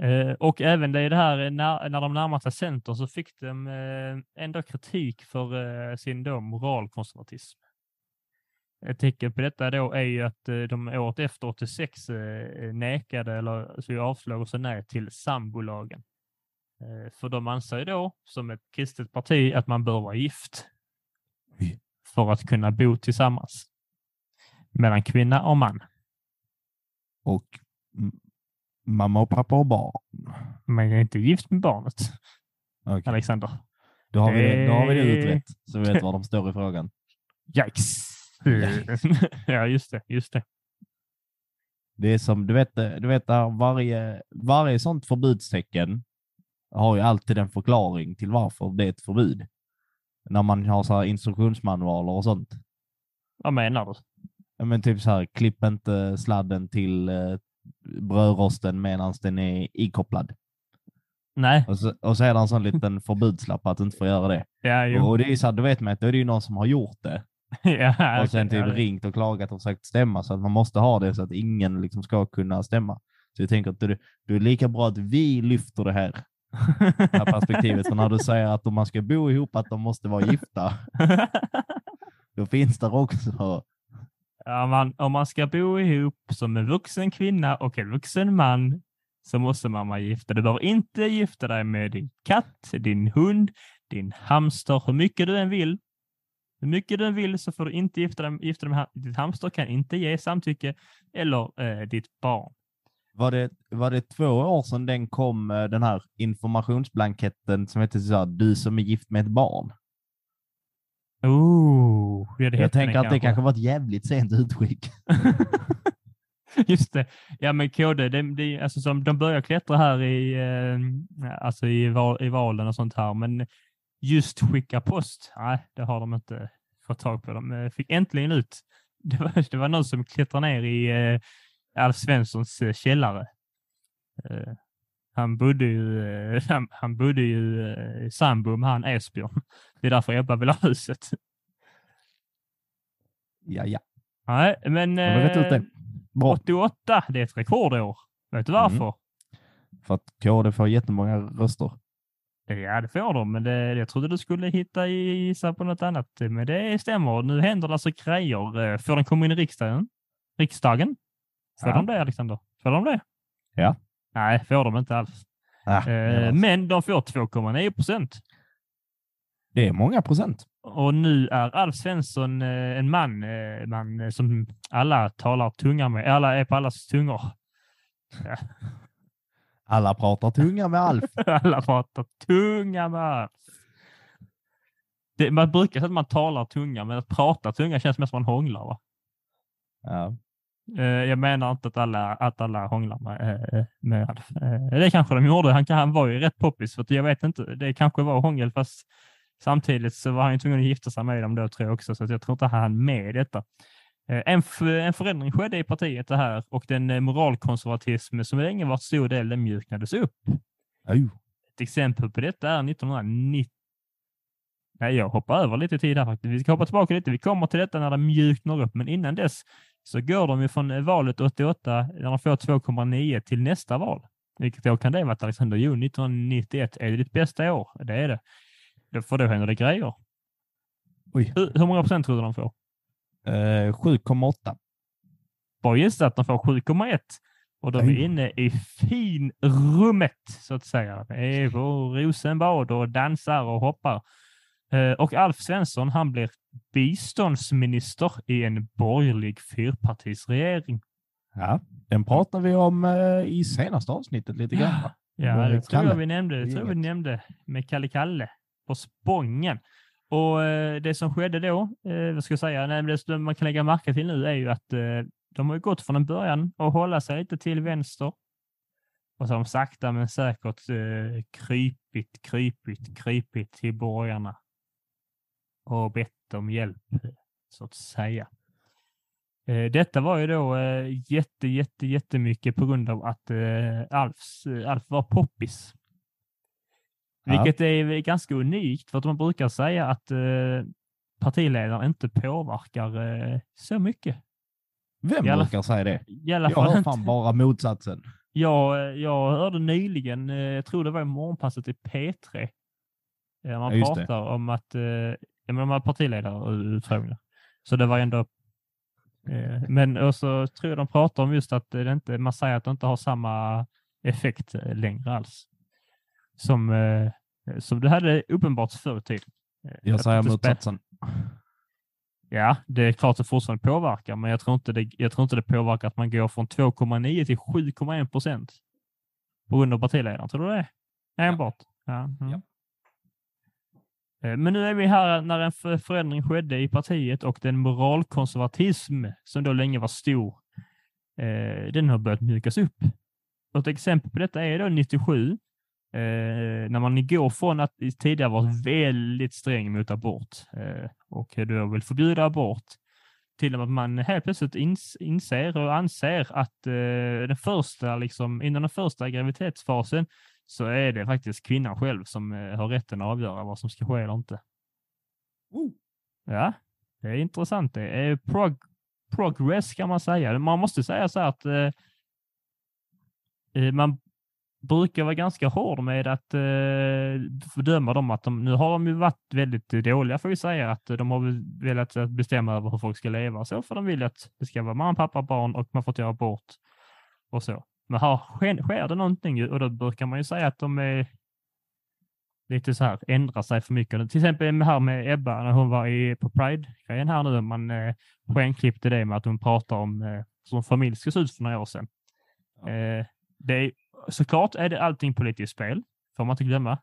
Eh, och även det, det här, när, när de närmade sig Centern så fick de eh, ändå kritik för eh, sin då moralkonservatism. Ett tecken på detta då är ju att eh, de året efter 86 eh, nekade eller så avslog och sa nej till sambolagen. Eh, för de anser ju då, som ett kristet parti, att man bör vara gift Oj. för att kunna bo tillsammans mellan kvinna och man. Och mm, mamma och pappa och barn. Man är inte gift med barnet, Okej, Alexander. Då, har vi det, då har vi det Eh. utrett. Så vi vet var de står i frågan. [LAUGHS] Yikes! [LAUGHS] Ja, just det. Just det. Det är som, du vet, du vet varje, varje sånt förbudstecken har ju alltid en förklaring till varför det är ett förbud. När man har så instruktionsmanualer och sånt. Vad menar du? Ja, men typ så här, klipp inte sladden till eh, brödrosten medan den är ikopplad. Nej, Och så, och så är det en sån liten [LAUGHS] förbudslapp att du inte får göra det. ja, jo. Och, och det är så här, du vet med att då är det ju någon som har gjort det [LAUGHS] ja, och sen typ ringt och klagat och försökt stämma så att man måste ha det så att ingen liksom ska kunna stämma. Så jag tänker att det, det är lika bra att vi lyfter det här, det [LAUGHS] här perspektivet. För när du säger att om man ska bo ihop att de måste vara gifta, [LAUGHS] då finns det också. ja, man, om man ska bo ihop som en vuxen kvinna och en vuxen man så måste man vara gifta. Du behöver inte gifta dig med din katt, din hund, din hamster, hur mycket du än vill. Hur mycket du vill så får du inte gifta dig, gifta dig med ditt hamster, kan inte ge samtycke, eller eh, ditt barn. Var det, var det två år sedan den kom, eh, den här informationsblanketten som heter så här, du som är gift med ett barn? Oh, det Jag tänker att det kanske var ett jävligt sent utskick. [LAUGHS] Just det. Ja, men KD, det, det, alltså, som, de börjar klättra här i, eh, alltså i, val, i valen och sånt här, men just skicka post, nej, det har de inte fått tag på. De eh, fick äntligen ut. [LAUGHS] Det var, det var någon som klättrade ner i eh, Alf Svenssons eh, källare. Eh, han bodde ju, eh, [LAUGHS] han, han bodde ju eh, i sambo med han Esbjörn. [LAUGHS] Det är därför Ebba vill ha huset. Ja, ja. Nej, men eh, det? Bra. 88, det är ett rekordår. Vet du varför? För att KD får jättemånga röster. Ja, det får de, men det, jag trodde du skulle hitta i- gissa på något annat. Men det stämmer. Nu händer det alltså grejer. Eh, Får den komma in i riksdagen? Riksdagen? Får Ja. de det, Alexander? Får de det? Ja. Nej, får de inte alls. Ah, Eh, är, men de får 2,9 procent. det är många procent. Och nu är Alf Svensson eh, en man, eh, man som alla talar tunga med. Alla är på allas tungor. Alla pratar tunga med Alf. [LAUGHS] Alla pratar tunga med Alf. Det, man brukar säga att man talar tunga, men att prata tunga känns mest som man hånglar. Va? Ja. Eh, jag menar inte att alla, att alla hånglar med, eh, med Alf. Eh, det kanske de gjorde. Han, han var ju rätt poppis, för jag vet inte. Det kanske var hångel, fast samtidigt så var han ju tvungen att gifta sig med dem då tror jag också, så att jag tror inte han med detta. Eh, En, en förändring skedde i partiet det här och den eh, moralkonservatism som länge varit stor del, den mjuknades upp. Oh. Ett exempel på detta är 1990. Nej, jag hoppar över lite tid här faktiskt. Vi ska hoppa tillbaka lite. Vi kommer till detta när det mjuknar upp, men innan dess så går de ju från eh, valet 88 när de får 2,9 till nästa val. Vilket år kan det vara Alexander? Jo, 1991. Är det ditt bästa år? Det är det. För då händer det grejer. Oj. Hur, hur många procent tror du de får? Eh, 7,8. Bara gissa att de får 7,1. Och de är inne i finrummet, så att säga. På Rosenbad och dansar och hoppar. Eh, Och Alf Svensson, han blir biståndsminister i en borgerlig fyrpartisregering. Ja, den pratar vi om eh, i senaste avsnittet lite grann. Ja, det tror jag vi nämnde. Det tror vi nämnde med Kalle Kalle på Spången. Och eh, det som skedde då, eh, vad ska jag säga, nej, det som man kan lägga märke till nu är ju att eh, de har gått från en början och hålla sig lite till vänster. Och så har de sakta men säkert krypit, krypit, krypit till borgarna. Och bett om hjälp, så att säga. Detta var ju då jätte, jätte, jättemycket på grund av att Alfs, Alf var poppis. Ja. Vilket är väl ganska unikt för att man brukar säga att eh, partiledaren inte påverkar eh, så mycket. Vem alla- brukar säga det? Jag inte. fan bara motsatsen. Jag, jag hörde nyligen, eh, jag tror det var i morgonpasset i P3, eh, man Ja, just det. pratar om att, eh, ja, men de har partiledarutfrågningar. Så det var ändå, eh, men och så tror jag de pratar om just att det inte, man säger att det inte har samma effekt eh, längre alls. Som, eh, som det hade uppenbart förr i tiden. Eh, Jag att säger motsatsen. Ja, det är klart det fortfarande påverkar, men jag tror inte det, jag tror inte det påverkar att man går från 2,9 till 7,1 procent på grund av partiledaren. Tror du det? Enbart? Ja. mm. Ja. Eh, Men nu är vi här när en för- förändring skedde i partiet och den moralkonservatism som då länge var stor, eh, den har börjat mjukas upp. Och ett exempel på detta är då 97, eh, när man går från att tidigare varit väldigt sträng mot abort eh, och då vill förbjuda abort till att man helt plötsligt ins inser och anser att eh, den första, liksom, innan den första graviditetsfasen så är det faktiskt kvinnan själv som eh, har rätten att avgöra vad som ska ske eller inte. Oh. Ja, det är intressant. Det är prog progress kan man säga. Man måste säga så här att eh, eh, man brukar vara ganska hård med att eh, fördöma dem att de, nu har de ju varit väldigt dåliga får vi säga, att de har velat att bestämma över hur folk ska leva så, för de vill att det ska vara mamma, pappa, barn och man får göra abort och så. Men här sker, det någonting och då brukar man ju säga att de är lite så här, ändrar sig för mycket. Till exempel här med Ebba när hon var i, på Pride-grejen här nu, man eh, skenklippte det med att hon pratar om eh, hur en familj ska se ut för några år sedan. Ja. Eh, det är, såklart är det allting politiskt spel, får man inte glömma.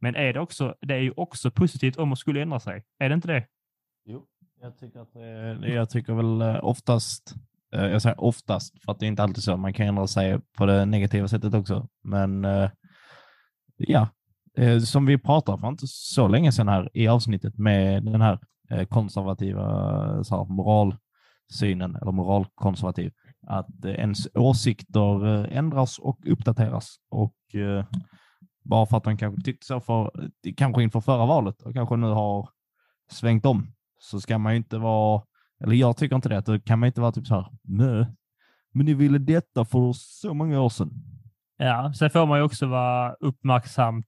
Men är det, också, det är ju också positivt om man skulle ändra sig. Är det inte det? Jo, jag tycker att det, jag tycker väl eh, oftast, eh, jag säger oftast för att det är inte alltid så, man kan ändra sig på det negativa sättet också. Men eh, ja, som vi pratade för inte så länge sedan här i avsnittet med den här konservativa så här, moralsynen, eller moralkonservativ, att eh, ens åsikter eh, ändras och uppdateras. Och eh, bara för att de kanske tyckte så för, kanske inför förra valet och kanske nu har svängt om så ska man ju inte vara, eller jag tycker inte det, att då kan man inte vara typ så här, Nö, men ni ville detta för så många år sedan. Ja, sen får man ju också vara uppmärksam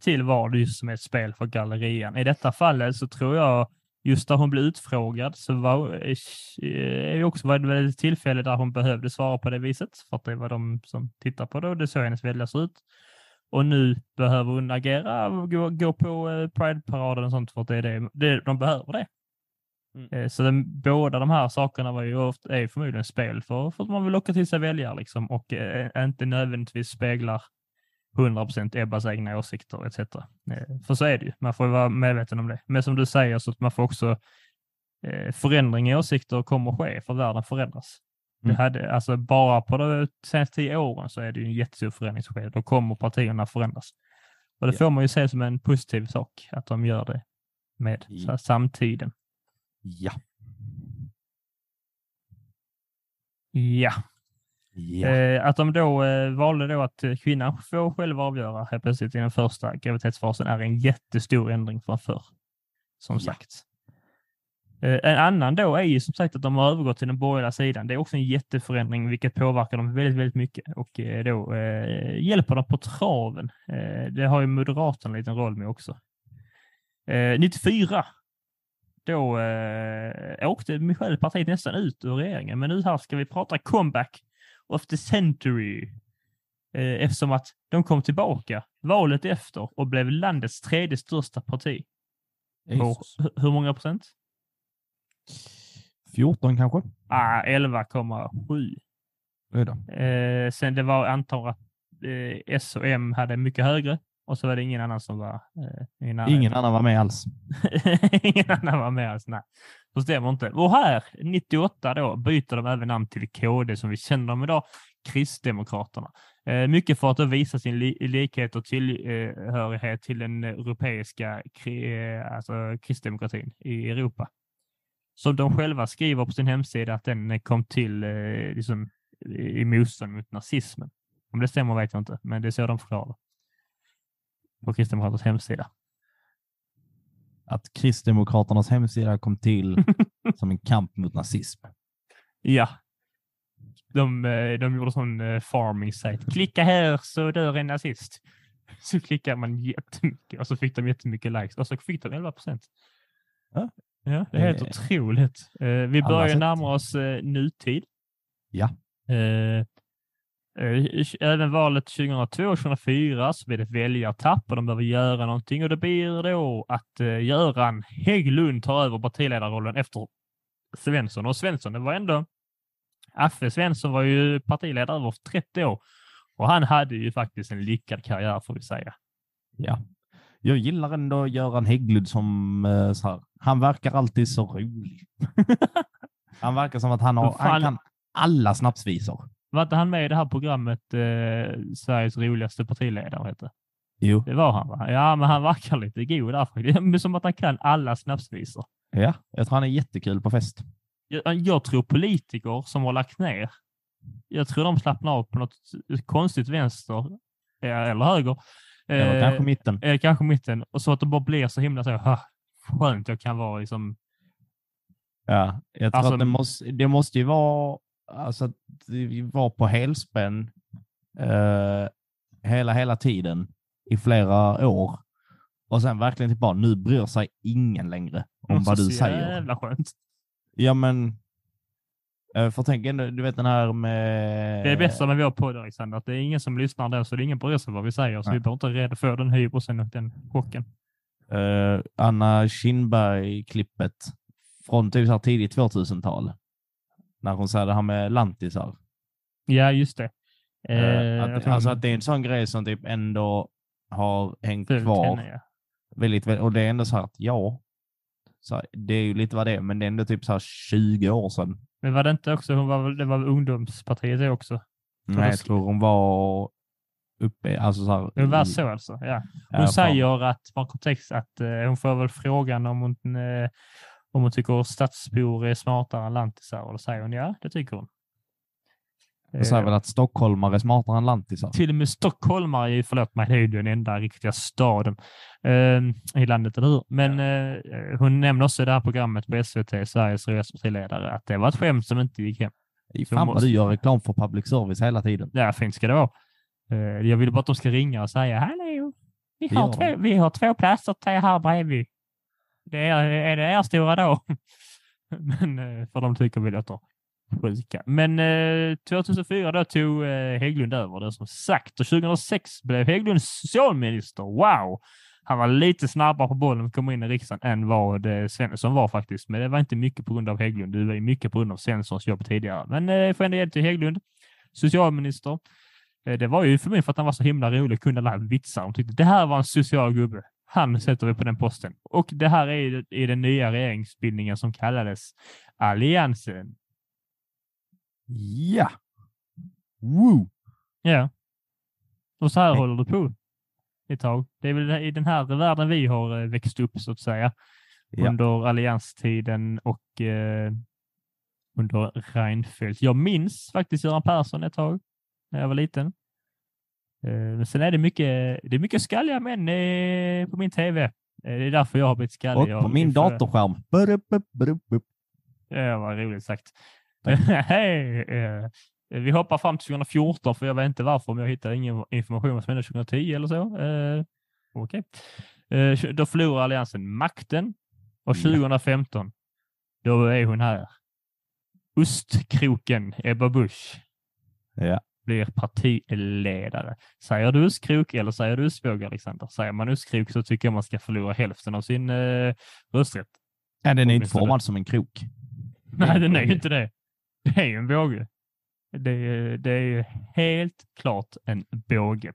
till vad det just som är ett spel för gallerian. I detta fallet så tror jag, just där hon blev utfrågad, så var, är det också var ett tillfälle där hon behövde svara på det viset, för att det var de som tittar på det och det såg hennes väljare ser ut. Och nu behöver hon agera och gå, gå på eh, Pride-paraden och sånt för att det är det, det de behöver det. Mm. Eh, Så den, båda de här sakerna var ju ofta, är förmodligen spel för, för att man vill locka till sig väljare liksom, och eh, inte nödvändigtvis speglar 100% Ebbas egna åsikter etc. Eh, För så är det ju, man får vara medveten om det. Men som du säger så att man får också eh, förändring i åsikter kommer att ske för världen förändras. Mm. Det hade, alltså bara på de senaste tio åren så är det ju en jättestor förändring som sker. Då kommer partierna förändras. Och det Ja. får man ju se som en positiv sak att de gör det med här, samtiden. Ja. Ja, Ja. Eh, att de då eh, valde då att eh, kvinnan får själv avgöra helt plötsligt i den första graviditetsfasen är en jättestor ändring från förr. Som Ja. sagt. Eh, en annan då är ju som sagt att de har övergått till den borgerliga sidan. Det är också en jätteförändring vilket påverkar dem väldigt, väldigt mycket och då hjälper dem på traven. Det har ju Moderaterna en liten roll med också. Eh, 94 då eh, åkte Michel-partiet nästan ut ur regeringen, men nu här ska vi prata comeback of the century. Eh, eftersom att de kom tillbaka valet efter och blev landets tredje största parti. På hur många procent? 14 kanske? Ah, 11,7. Oj då. Eh, sen det var antar att eh, S och M hade mycket högre och så var det ingen annan som var eh. Ingen annan var med alls. Ingen annan var med oss, [LAUGHS] nej. Så stämmer inte. Och här, 98 då, byter de även namn till KD som vi känner dem idag, Kristdemokraterna. Eh, mycket för att då visa sin li likhet och tillhörighet till den europeiska kri eh, alltså kristdemokratin i Europa. Som de själva skriver på sin hemsida att den kom till eh, liksom, i motstånd mot nazismen. Om det stämmer vet jag inte, men det är så de förklarar. På Kristdemokraternas hemsida. Att Kristdemokraternas hemsida kom till [LAUGHS] som en kamp mot nazism. Ja. De, eh, de gjorde sån eh, farming site. Klicka här så dör en nazist. [LAUGHS] Så klickar man jättemycket och så fick de jättemycket likes och så fick de 11 procent. Ja. Ja, det är helt Eh, otroligt. Vi börjar närma oss nutid. Ja. Eh, Även valet 2002 och 2004 så blir det väljartapp och de behöver göra någonting och det blir då att eh, Göran Hägglund tar över partiledarrollen efter Svensson. Och Svensson, det var ändå Affe Svensson var ju partiledare över 30 år och han hade ju faktiskt en lyckad karriär får vi säga. Ja. Jag gillar ändå Göran Hägglund som eh, så här, han verkar alltid så rolig. [LAUGHS] han verkar som att han, har, han kan alla snapsvisor. Var inte han med i det här programmet eh, Sveriges roligaste partiledare? Heter? Jo. Det var han va? Ja, men han verkar lite god där faktiskt. [LAUGHS] Som att han kan alla snapsvisor. Ja, jag tror han är jättekul på fest. Jag, jag tror politiker som har lagt ner, jag tror de slappnar av på något konstigt vänster eh, eller höger. Eller Eh, kanske mitten. eh, kanske mitten. Och så att de bara blir så himla så skönt jag kan vara liksom. Ja, jag tror Alltså- att det måste, det måste ju vara alltså, att vi var på helspänn eh, hela, hela tiden i flera år. Och sen verkligen typ bara, nu bryr sig ingen längre om vad du säger. Jävla skönt. Ja, men eh, för tänk ändå, du vet den här med... Det är bästa med vår podd Alexander, att det är ingen som lyssnar där, så det är ingen bryr sig vad vi säger, så Nej. vi behöver inte rädda för den hybrisen och den chocken. eh, Anna Kinberg-klippet från typ så tidigt 2000-tal. När hon sa det här med lantisar. Ja, just det. Eh, Eh, att, tror alltså hon att det är en sån grej som typ ändå har hängt kvar. henne, ja. Väldigt, och det är ändå så här att ja, så här, det är ju lite vad det är, men det är ändå typ så här 20 år sedan. Men var det inte också, hon var, det var ungdomspartiet det också? Nej, jag tror hon var uppe, alltså så här. Det var så alltså? Ja. ja, Hon fan. säger att, från kontext, att eh, hon får väl frågan om hon, eh, om hon tycker stadsbor är smartare än lantisar. Och då säger hon ja, det tycker hon. Jag säger Eh, väl att stockholmare är smartare än lantisar. till och med stockholmare, är ju- förlåt mig, det är ju den enda riktiga staden eh, i landet, eller hur? Men eh, hon nämner också i det här programmet på SVT, Sveriges roligaste partiledare, att det var ett skämt som inte gick hem. Fan vad måste- du gör reklam för public service hela tiden. Ja, fint ska det vara. Eh, jag vill bara att de ska ringa och säga hallå, vi har, två, vi har två platser till här bredvid. Det är, är det er stora då? [LAUGHS] Men, eh, för de tycker vi låter sjuka. Men eh, 2004 då tog eh, Hägglund över det som sagt och 2006 blev Hägglund socialminister. Wow! Han var lite snabbare på bollen att komma in i riksdagen än vad eh, Svensson var faktiskt. Men det var inte mycket på grund av Hägglund. Det var mycket på grund av Svenssons jobb tidigare. Men eh, får ändå ge det till Hägglund. Socialminister. Eh, det var ju för mig för att han var så himla rolig och kunde alla vitsar. De tyckte det här var en social gubbe. Han sätter vi på den posten. Och det här är i- den nya regeringsbildningen som kallades Alliansen. Ja! Woo! Ja. Och så här Nej. håller det på ett tag. Det är väl i den här världen vi har eh, växt upp så att säga. Ja. Under allianstiden och eh, under Reinfeldt. Jag minns faktiskt Göran Persson ett tag när jag var liten. Eh, Men sen är det mycket, det är mycket skalliga män eh, på min tv. Eh, Det är därför jag har blivit skallig. Och på min datorskärm. Burup, burup, burup. Ja, vad roligt sagt. [LAUGHS] Hej! eh, Vi hoppar fram till 2014 för jag vet inte varför, men jag hittar ingen information som hände 2010 eller så. Eh, Okej. Eh, Då förlorar Alliansen makten och Ja. 2015, då är hon här. Ostkroken Ebba Busch Ja. Blir partiledare. Säger du ostkrok eller säger du ostbåge, Alexander? Säger man ostkrok så tycker jag man ska förlora hälften av sin eh, rösträtt. Ja, den är inte formad som en krok. Nej, den är ju inte det. Det är ju en båge. Det är, det är ju helt klart en båge.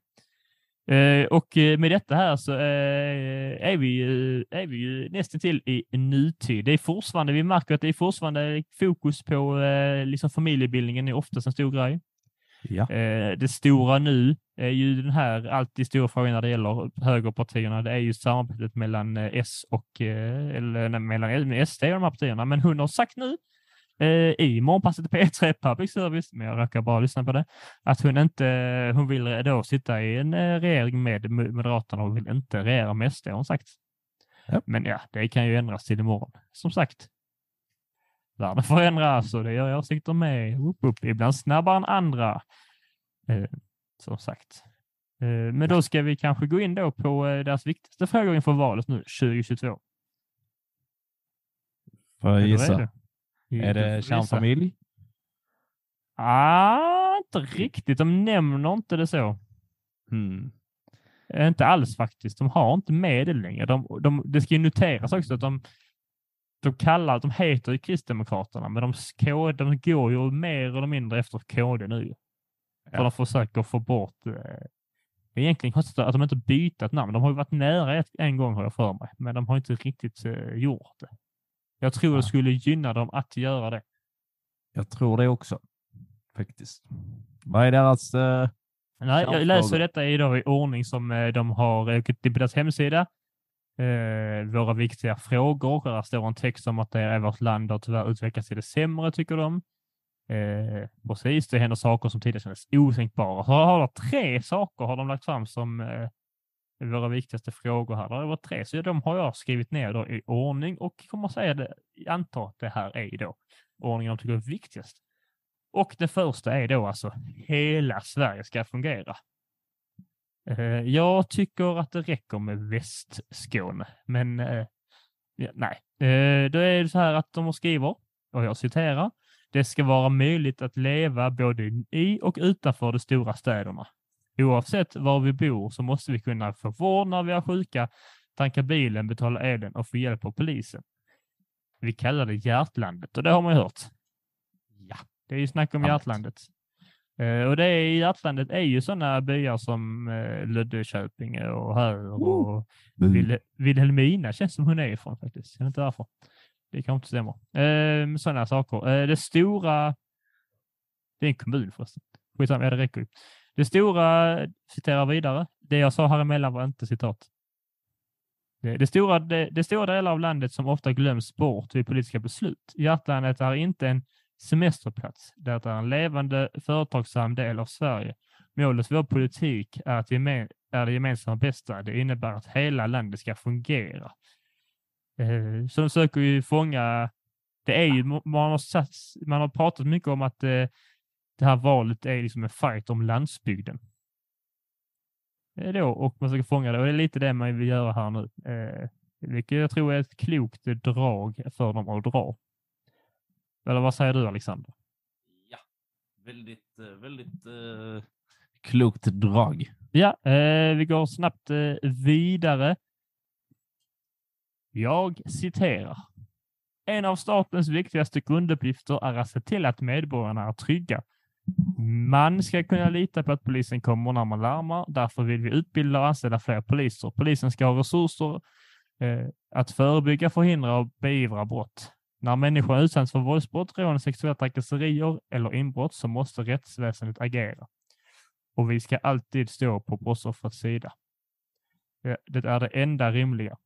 Eh, och eh, med detta här så eh, är vi, ju- är vi ju nästan till i nutid. Det är fortfarande, vi märker att det är fortfarande fokus på eh, liksom familjebildningen är oftast en stor grej. Ja. Eh, det stora nu är ju den här alltid stora frågan när det gäller högerpartierna. Det är ju samarbetet mellan eh, S och eh, eller nej, mellan SD och de här partierna. Men hon har sagt nu i morgonpasset P3 Public Service, men jag råkar bara lyssna på det, att hon inte, hon vill då sitta i en regering med Mo- Moderaterna och vill inte regera med SD har hon sagt. Ja. Men ja, det kan ju ändras till imorgon. Som sagt, världen förändras och det gör åsikter med. Upp, upp, ibland snabbare än andra. Eh, som sagt. Eh, men då ska vi kanske gå in då på eh, deras viktigaste frågor inför valet nu 2022. Får jag gissa? Är det, Är kärnfamilj? Ah, inte riktigt. De nämner inte det så. Eh, Inte alls faktiskt. De har inte med det längre. De, de, det ska ju noteras också att de, de kallar, de heter ju Kristdemokraterna, men de, de går ju mer eller mindre efter KD nu. För Ja. de försöker få bort eh, det är egentligen konstigt att de inte bytt ett namn. De har ju varit nära ett, en gång har jag för mig, men de har inte riktigt eh, gjort det. Jag tror Ja. det skulle gynna dem att göra det. Jag tror det också. Faktiskt. Vad är deras... eh, Nej, jag läser detta i, då, i ordning som eh, de har eh, på deras hemsida. Eh, våra viktiga frågor. Där står en text om att det är vårt land har tyvärr utvecklats till det sämre, tycker de. Eh, precis, det händer saker som tidigare kändes otänkbara. Så har de tre saker har de lagt fram som eh, våra viktigaste frågor här. Det var tre, så de har jag skrivit ner då i ordning och kommer att säga det, anta att det här är då ordningen de tycker är viktigast. Och det första är då alltså hela Sverige ska fungera. Eh, Jag tycker att det räcker med Västskåne, men eh, ja, nej. Eh, Då är det så här att de skriver, och jag citerar, det ska vara möjligt att leva både i och utanför de stora städerna. Oavsett var vi bor så måste vi kunna få vård när vi är sjuka, tanka bilen, betala elen och få hjälp av polisen. Vi kallar det hjärtlandet och det har man ju hört. Ja, det är ju snack om hjärtlandet. Eh, och det är, i hjärtlandet är ju sådana byar som uh, Löddeköpinge och Höör och Vil Vilhelmina känns som hon är ifrån faktiskt. Jag vet inte varför. Det kanske inte stämmer. Eh, sådana saker. Eh, det stora, det är en kommun förresten. Skitsamma, ja det räcker ju. Det stora, citerar vidare, det jag sa här emellan var inte citat. Det, det, stora, det, det stora delar av landet som ofta glöms bort vid politiska beslut. Hjärtlandet är inte en semesterplats. Det är en levande företagsam del av Sverige. Målet för vår politik är, att gemen, är det gemensamma bästa. Det innebär att hela landet ska fungera. Eh, så de söker ju fånga, det är ju, man har, satt, man har pratat mycket om att eh, det här valet är liksom en fight om landsbygden. Då, och man ska fånga det och det är lite det man vill göra här nu. Eh, vilket jag tror är ett klokt drag för dem att dra. Eller vad säger du Alexander? Ja, väldigt, eh, väldigt eh, klokt drag. Ja, eh, vi går snabbt eh, vidare. Jag citerar. En av statens viktigaste grunduppgifter är att se till att medborgarna är trygga. Man ska kunna lita på att polisen kommer när man larmar. Därför vill vi utbilda och anställa fler poliser. Polisen ska ha resurser eh, att förebygga, förhindra och beivra brott. När människor utsätts för våldsbrott, rån, sexuella trakasserier eller inbrott så måste rättsväsendet agera. Och vi ska alltid stå på brottsoffrets sida. Det är det enda rimliga.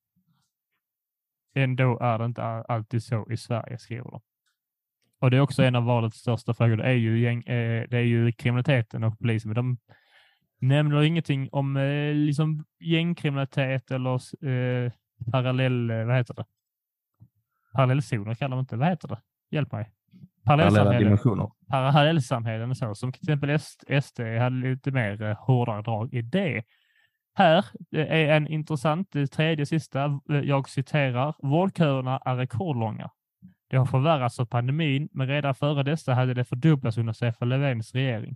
Ändå är det inte alltid så i Sverige, skriver de. Och det är också en av valets största frågor. Det är ju, gäng, eh, det är ju kriminaliteten och polisen. Men de nämner ingenting om eh, liksom gängkriminalitet eller eh, parallell, eh, vad heter det? Parallellzoner kallar de inte. Vad heter det? Hjälp mig. Parallella dimensioner. parallellsamhällen och så, som till exempel SD hade lite mer eh, hårdare drag i det. Här eh, är en intressant, det tredje sista, eh, jag citerar, vårdköerna är rekordlånga. Det har förvärrats av pandemin, men redan före dessa hade det fördubblats under Stefan Löfvens regering.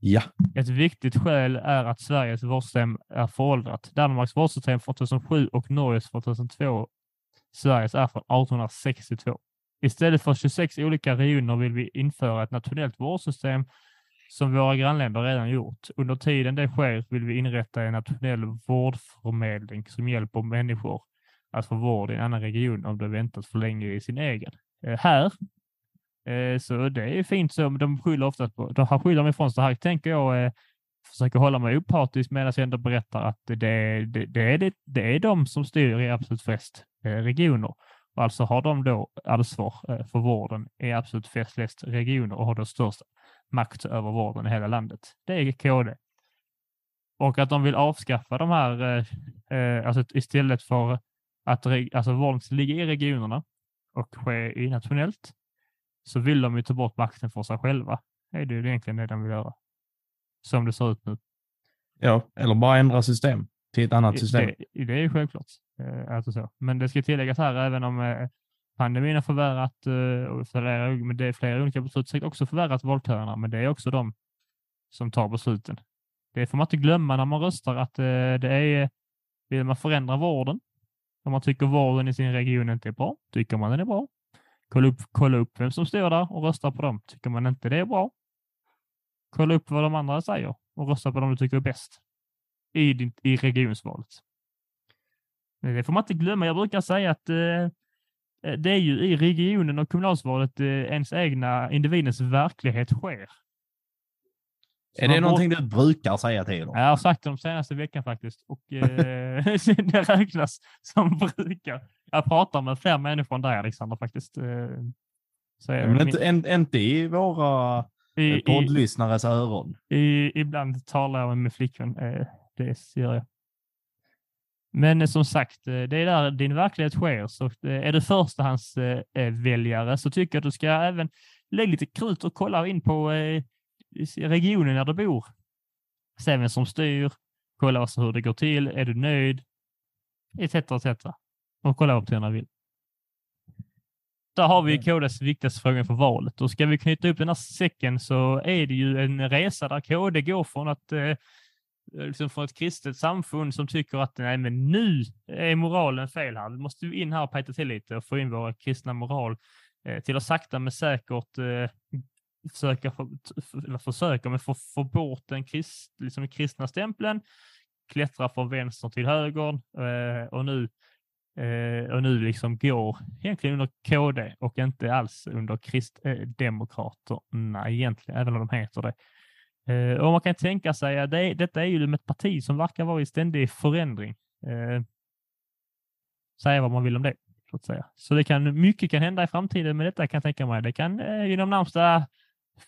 Ja, Ett viktigt skäl är att Sveriges vårdsystem är föråldrat. Danmarks vårdsystem från 2007 och Norges från 2002. Sveriges är från 1862. Istället för 26 olika regioner vill vi införa ett nationellt vårdsystem som våra grannländer redan gjort. Under tiden det sker vill vi inrätta en nationell vårdförmedling som hjälper människor att få vård i en annan region om de väntat för länge i sin egen. Eh, här, eh, så det är fint så, men de skyller ofta på, de här skyller mig ifrån sig. Här tänker jag eh, försöka hålla mig opartisk medan jag ändå berättar att det, det, det, är, det, det är de som styr i absolut flest regioner. Och alltså har de då ansvar eh, för vården i absolut flest regioner och har då störst makt över vården i hela landet. Det är KD. Och att de vill avskaffa de här, eh, eh, alltså istället för att alltså vården ska ligga i regionerna och ske i nationellt, så vill de ju ta bort makten för sig själva. Det är det ju egentligen det de vill göra. Som det ser ut nu. ja, eller bara ändra system till ett annat system. Det, det är ju självklart. Eh, alltså så. Men det ska tilläggas här, även om eh, pandemin har förvärrat eh, och flera, men det är flera olika beslut säkert också förvärrat valköerna, men det är också de som tar besluten. Det får man inte glömma när man röstar att det är, vill man förändra vården, om man tycker vården i sin region inte är bra, tycker man den är bra. Kolla upp, kolla upp vem som står där och rösta på dem. Tycker man inte det är bra, kolla upp vad de andra säger och rösta på dem du tycker är bäst i, din, i regionsvalet. Men Det får man inte glömma. Jag brukar säga att eh, det är ju i regionen och kommunalsvalet eh, ens egna individens verklighet sker. Så är det någonting du brukar säga till dem? Ja, Jag har sagt det de senaste veckan faktiskt och eh, [LAUGHS] det räknas som brukar. Jag pratar med fler människor än dig Alexander faktiskt. Eh, så det. Men inte, en, inte i våra I, eh, i, poddlyssnares öron. I, ibland talar jag med min flickvän. Eh, det gör jag. Men eh, som sagt, eh, det är där din verklighet sker. Så eh, är du förstahandsväljare väljare så tycker jag att du ska även lägga lite krut och kolla in på regionen där du bor. Se vem som styr, kolla alltså hur det går till, är du nöjd? Etc. etc. Och kolla vad partierna vill. Där har vi KDs viktigaste fråga för valet. Och ska vi knyta upp den här säcken så är det ju en resa där KD går från att Eh, liksom från ett kristet samfund som tycker att nej, men nu är moralen fel här. Vi måste in här och peta till lite och få in vår kristna moral eh, till att sakta men säkert eh, försöka, få, eller försöka, men få, få bort den krist, liksom kristna stämpeln, klättra från vänster till höger eh, och nu eh, och nu liksom går egentligen under KD och inte alls under kristdemokraterna eh, egentligen, även om de heter det. Eh, och man kan tänka sig att det, detta är ju ett parti som verkar vara i ständig förändring. Eh, säga vad man vill om det, så att säga. Så det kan, mycket kan hända i framtiden med detta kan jag tänka mig. Det kan eh, inom närmsta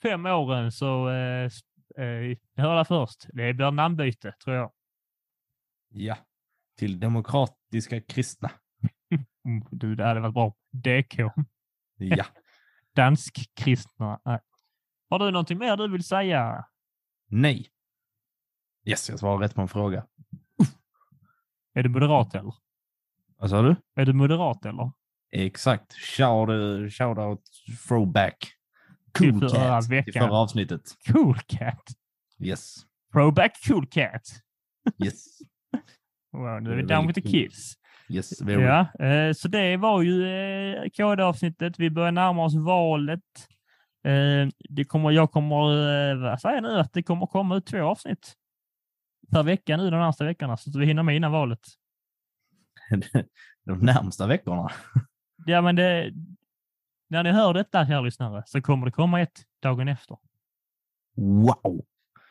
fem åren så, eh, eh, jag hör det först, det blir namnbyte tror jag. Ja, till demokratiska kristna. [LAUGHS] Du, det hade varit bra. DK. Ja. [LAUGHS] Dansk-kristna. Nej. Har du någonting mer du vill säga? Nej. Yes, jag svarar rätt på en fråga. Är du moderat eller? Vad sa du? Är du moderat eller? Exakt. Shout, uh, shout out throwback. Till Cool förra cat. Till veckan. förra avsnittet. Cool cat. Yes. Throwback cool cat. Yes. [LAUGHS] Wow, nu är vi down with the kids. Yes. Very. Ja, eh, så det var ju eh, KD-avsnittet. Vi börjar närma oss valet. Eh, det kommer, jag kommer eh, vad säger nu, att det kommer komma ut två avsnitt per vecka nu de närmaste veckorna så att vi hinner med innan valet. [LAUGHS] De närmsta veckorna. [LAUGHS] Ja, men det, när ni hör detta, kära lyssnare, så kommer det komma ett dagen efter. Wow.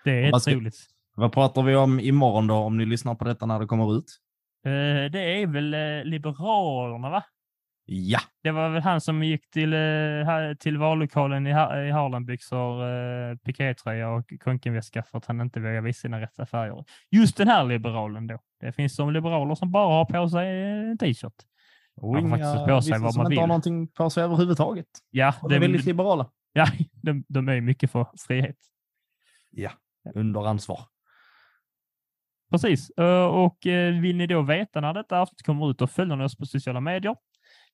Det är ska- otroligt. Vad pratar vi om imorgon då, om ni lyssnar på detta när det kommer ut? Eh, det är väl Liberalerna, va? Ja, Det var väl han som gick till, eh, till vallokalen i, Ha- i Harlembyxor, eh, pikétröja och konkenväska för att han inte vågar visa sina rätta färger. Just den här liberalen då. Det finns som liberaler som bara har på sig en t-shirt. och får faktiskt på sig vad man inte har vill. någonting på sig överhuvudtaget. Ja, Och de är väldigt liberala. ja de, de är mycket för frihet. Under ansvar. Precis. Eh, Och eh, vill ni då veta när detta avsnitt kommer ut och följer oss på sociala medier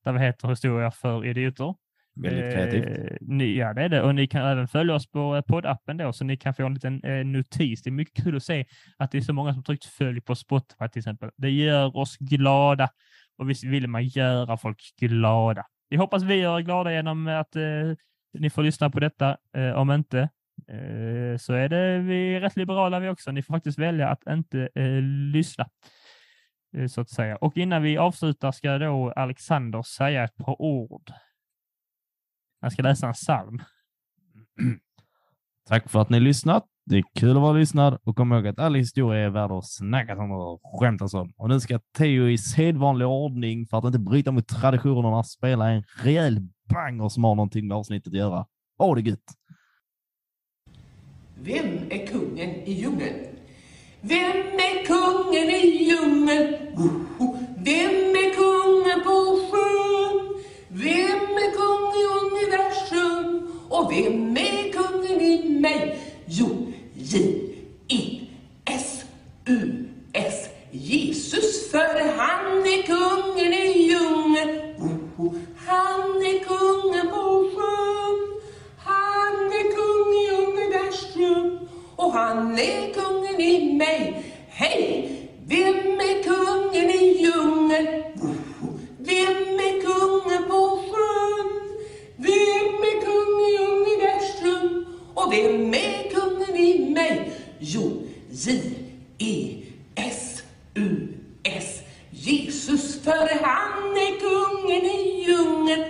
där vi heter Historia för idioter. Väldigt kreativt. Eh, ni, ja, det är det. Och ni kan även följa oss på eh, poddappen då, så ni kan få en liten eh, notis. Det är mycket kul att se att det är så många som tryckt följ på Spotify till exempel. Det gör oss glada och visst vill man göra folk glada. Vi hoppas vi gör er glada genom att eh, ni får lyssna på detta. Eh, om inte eh, så är det vi är rätt liberala vi också. Ni får faktiskt välja att inte eh, lyssna. Eh, Så att säga. Och innan vi avslutar ska då Alexander säga ett par ord. Han ska läsa en psalm. [CLEARS THROAT] Tack för att ni lyssnat. Det är kul att vara lyssnad och kom ihåg att all historia är värd att snackas om och skämtas om. Och nu ska Theo i sedvanlig ordning, för att inte bryta mot traditionerna, spela en rejäl banger som har någonting med avsnittet att göra. Ha det gött! Vem är kungen i djungeln? Vem är kungen i djungeln? Vem är kungen på sjön? Vem är kung i universum? Och vem är kungen i mig? Jo, J-E-S-U-S. Jesus, för han är kungen i djungeln. Han är kungen på sjön. Han är kung i universum och han är kung i mig. Hej! Vem är kungen i djungeln? Vem är kungen på sjön? Vem är kung i universum? Och vem är kungen i mig? Jo, J-E-S-U-S. Jesus, för han är kungen i djungeln.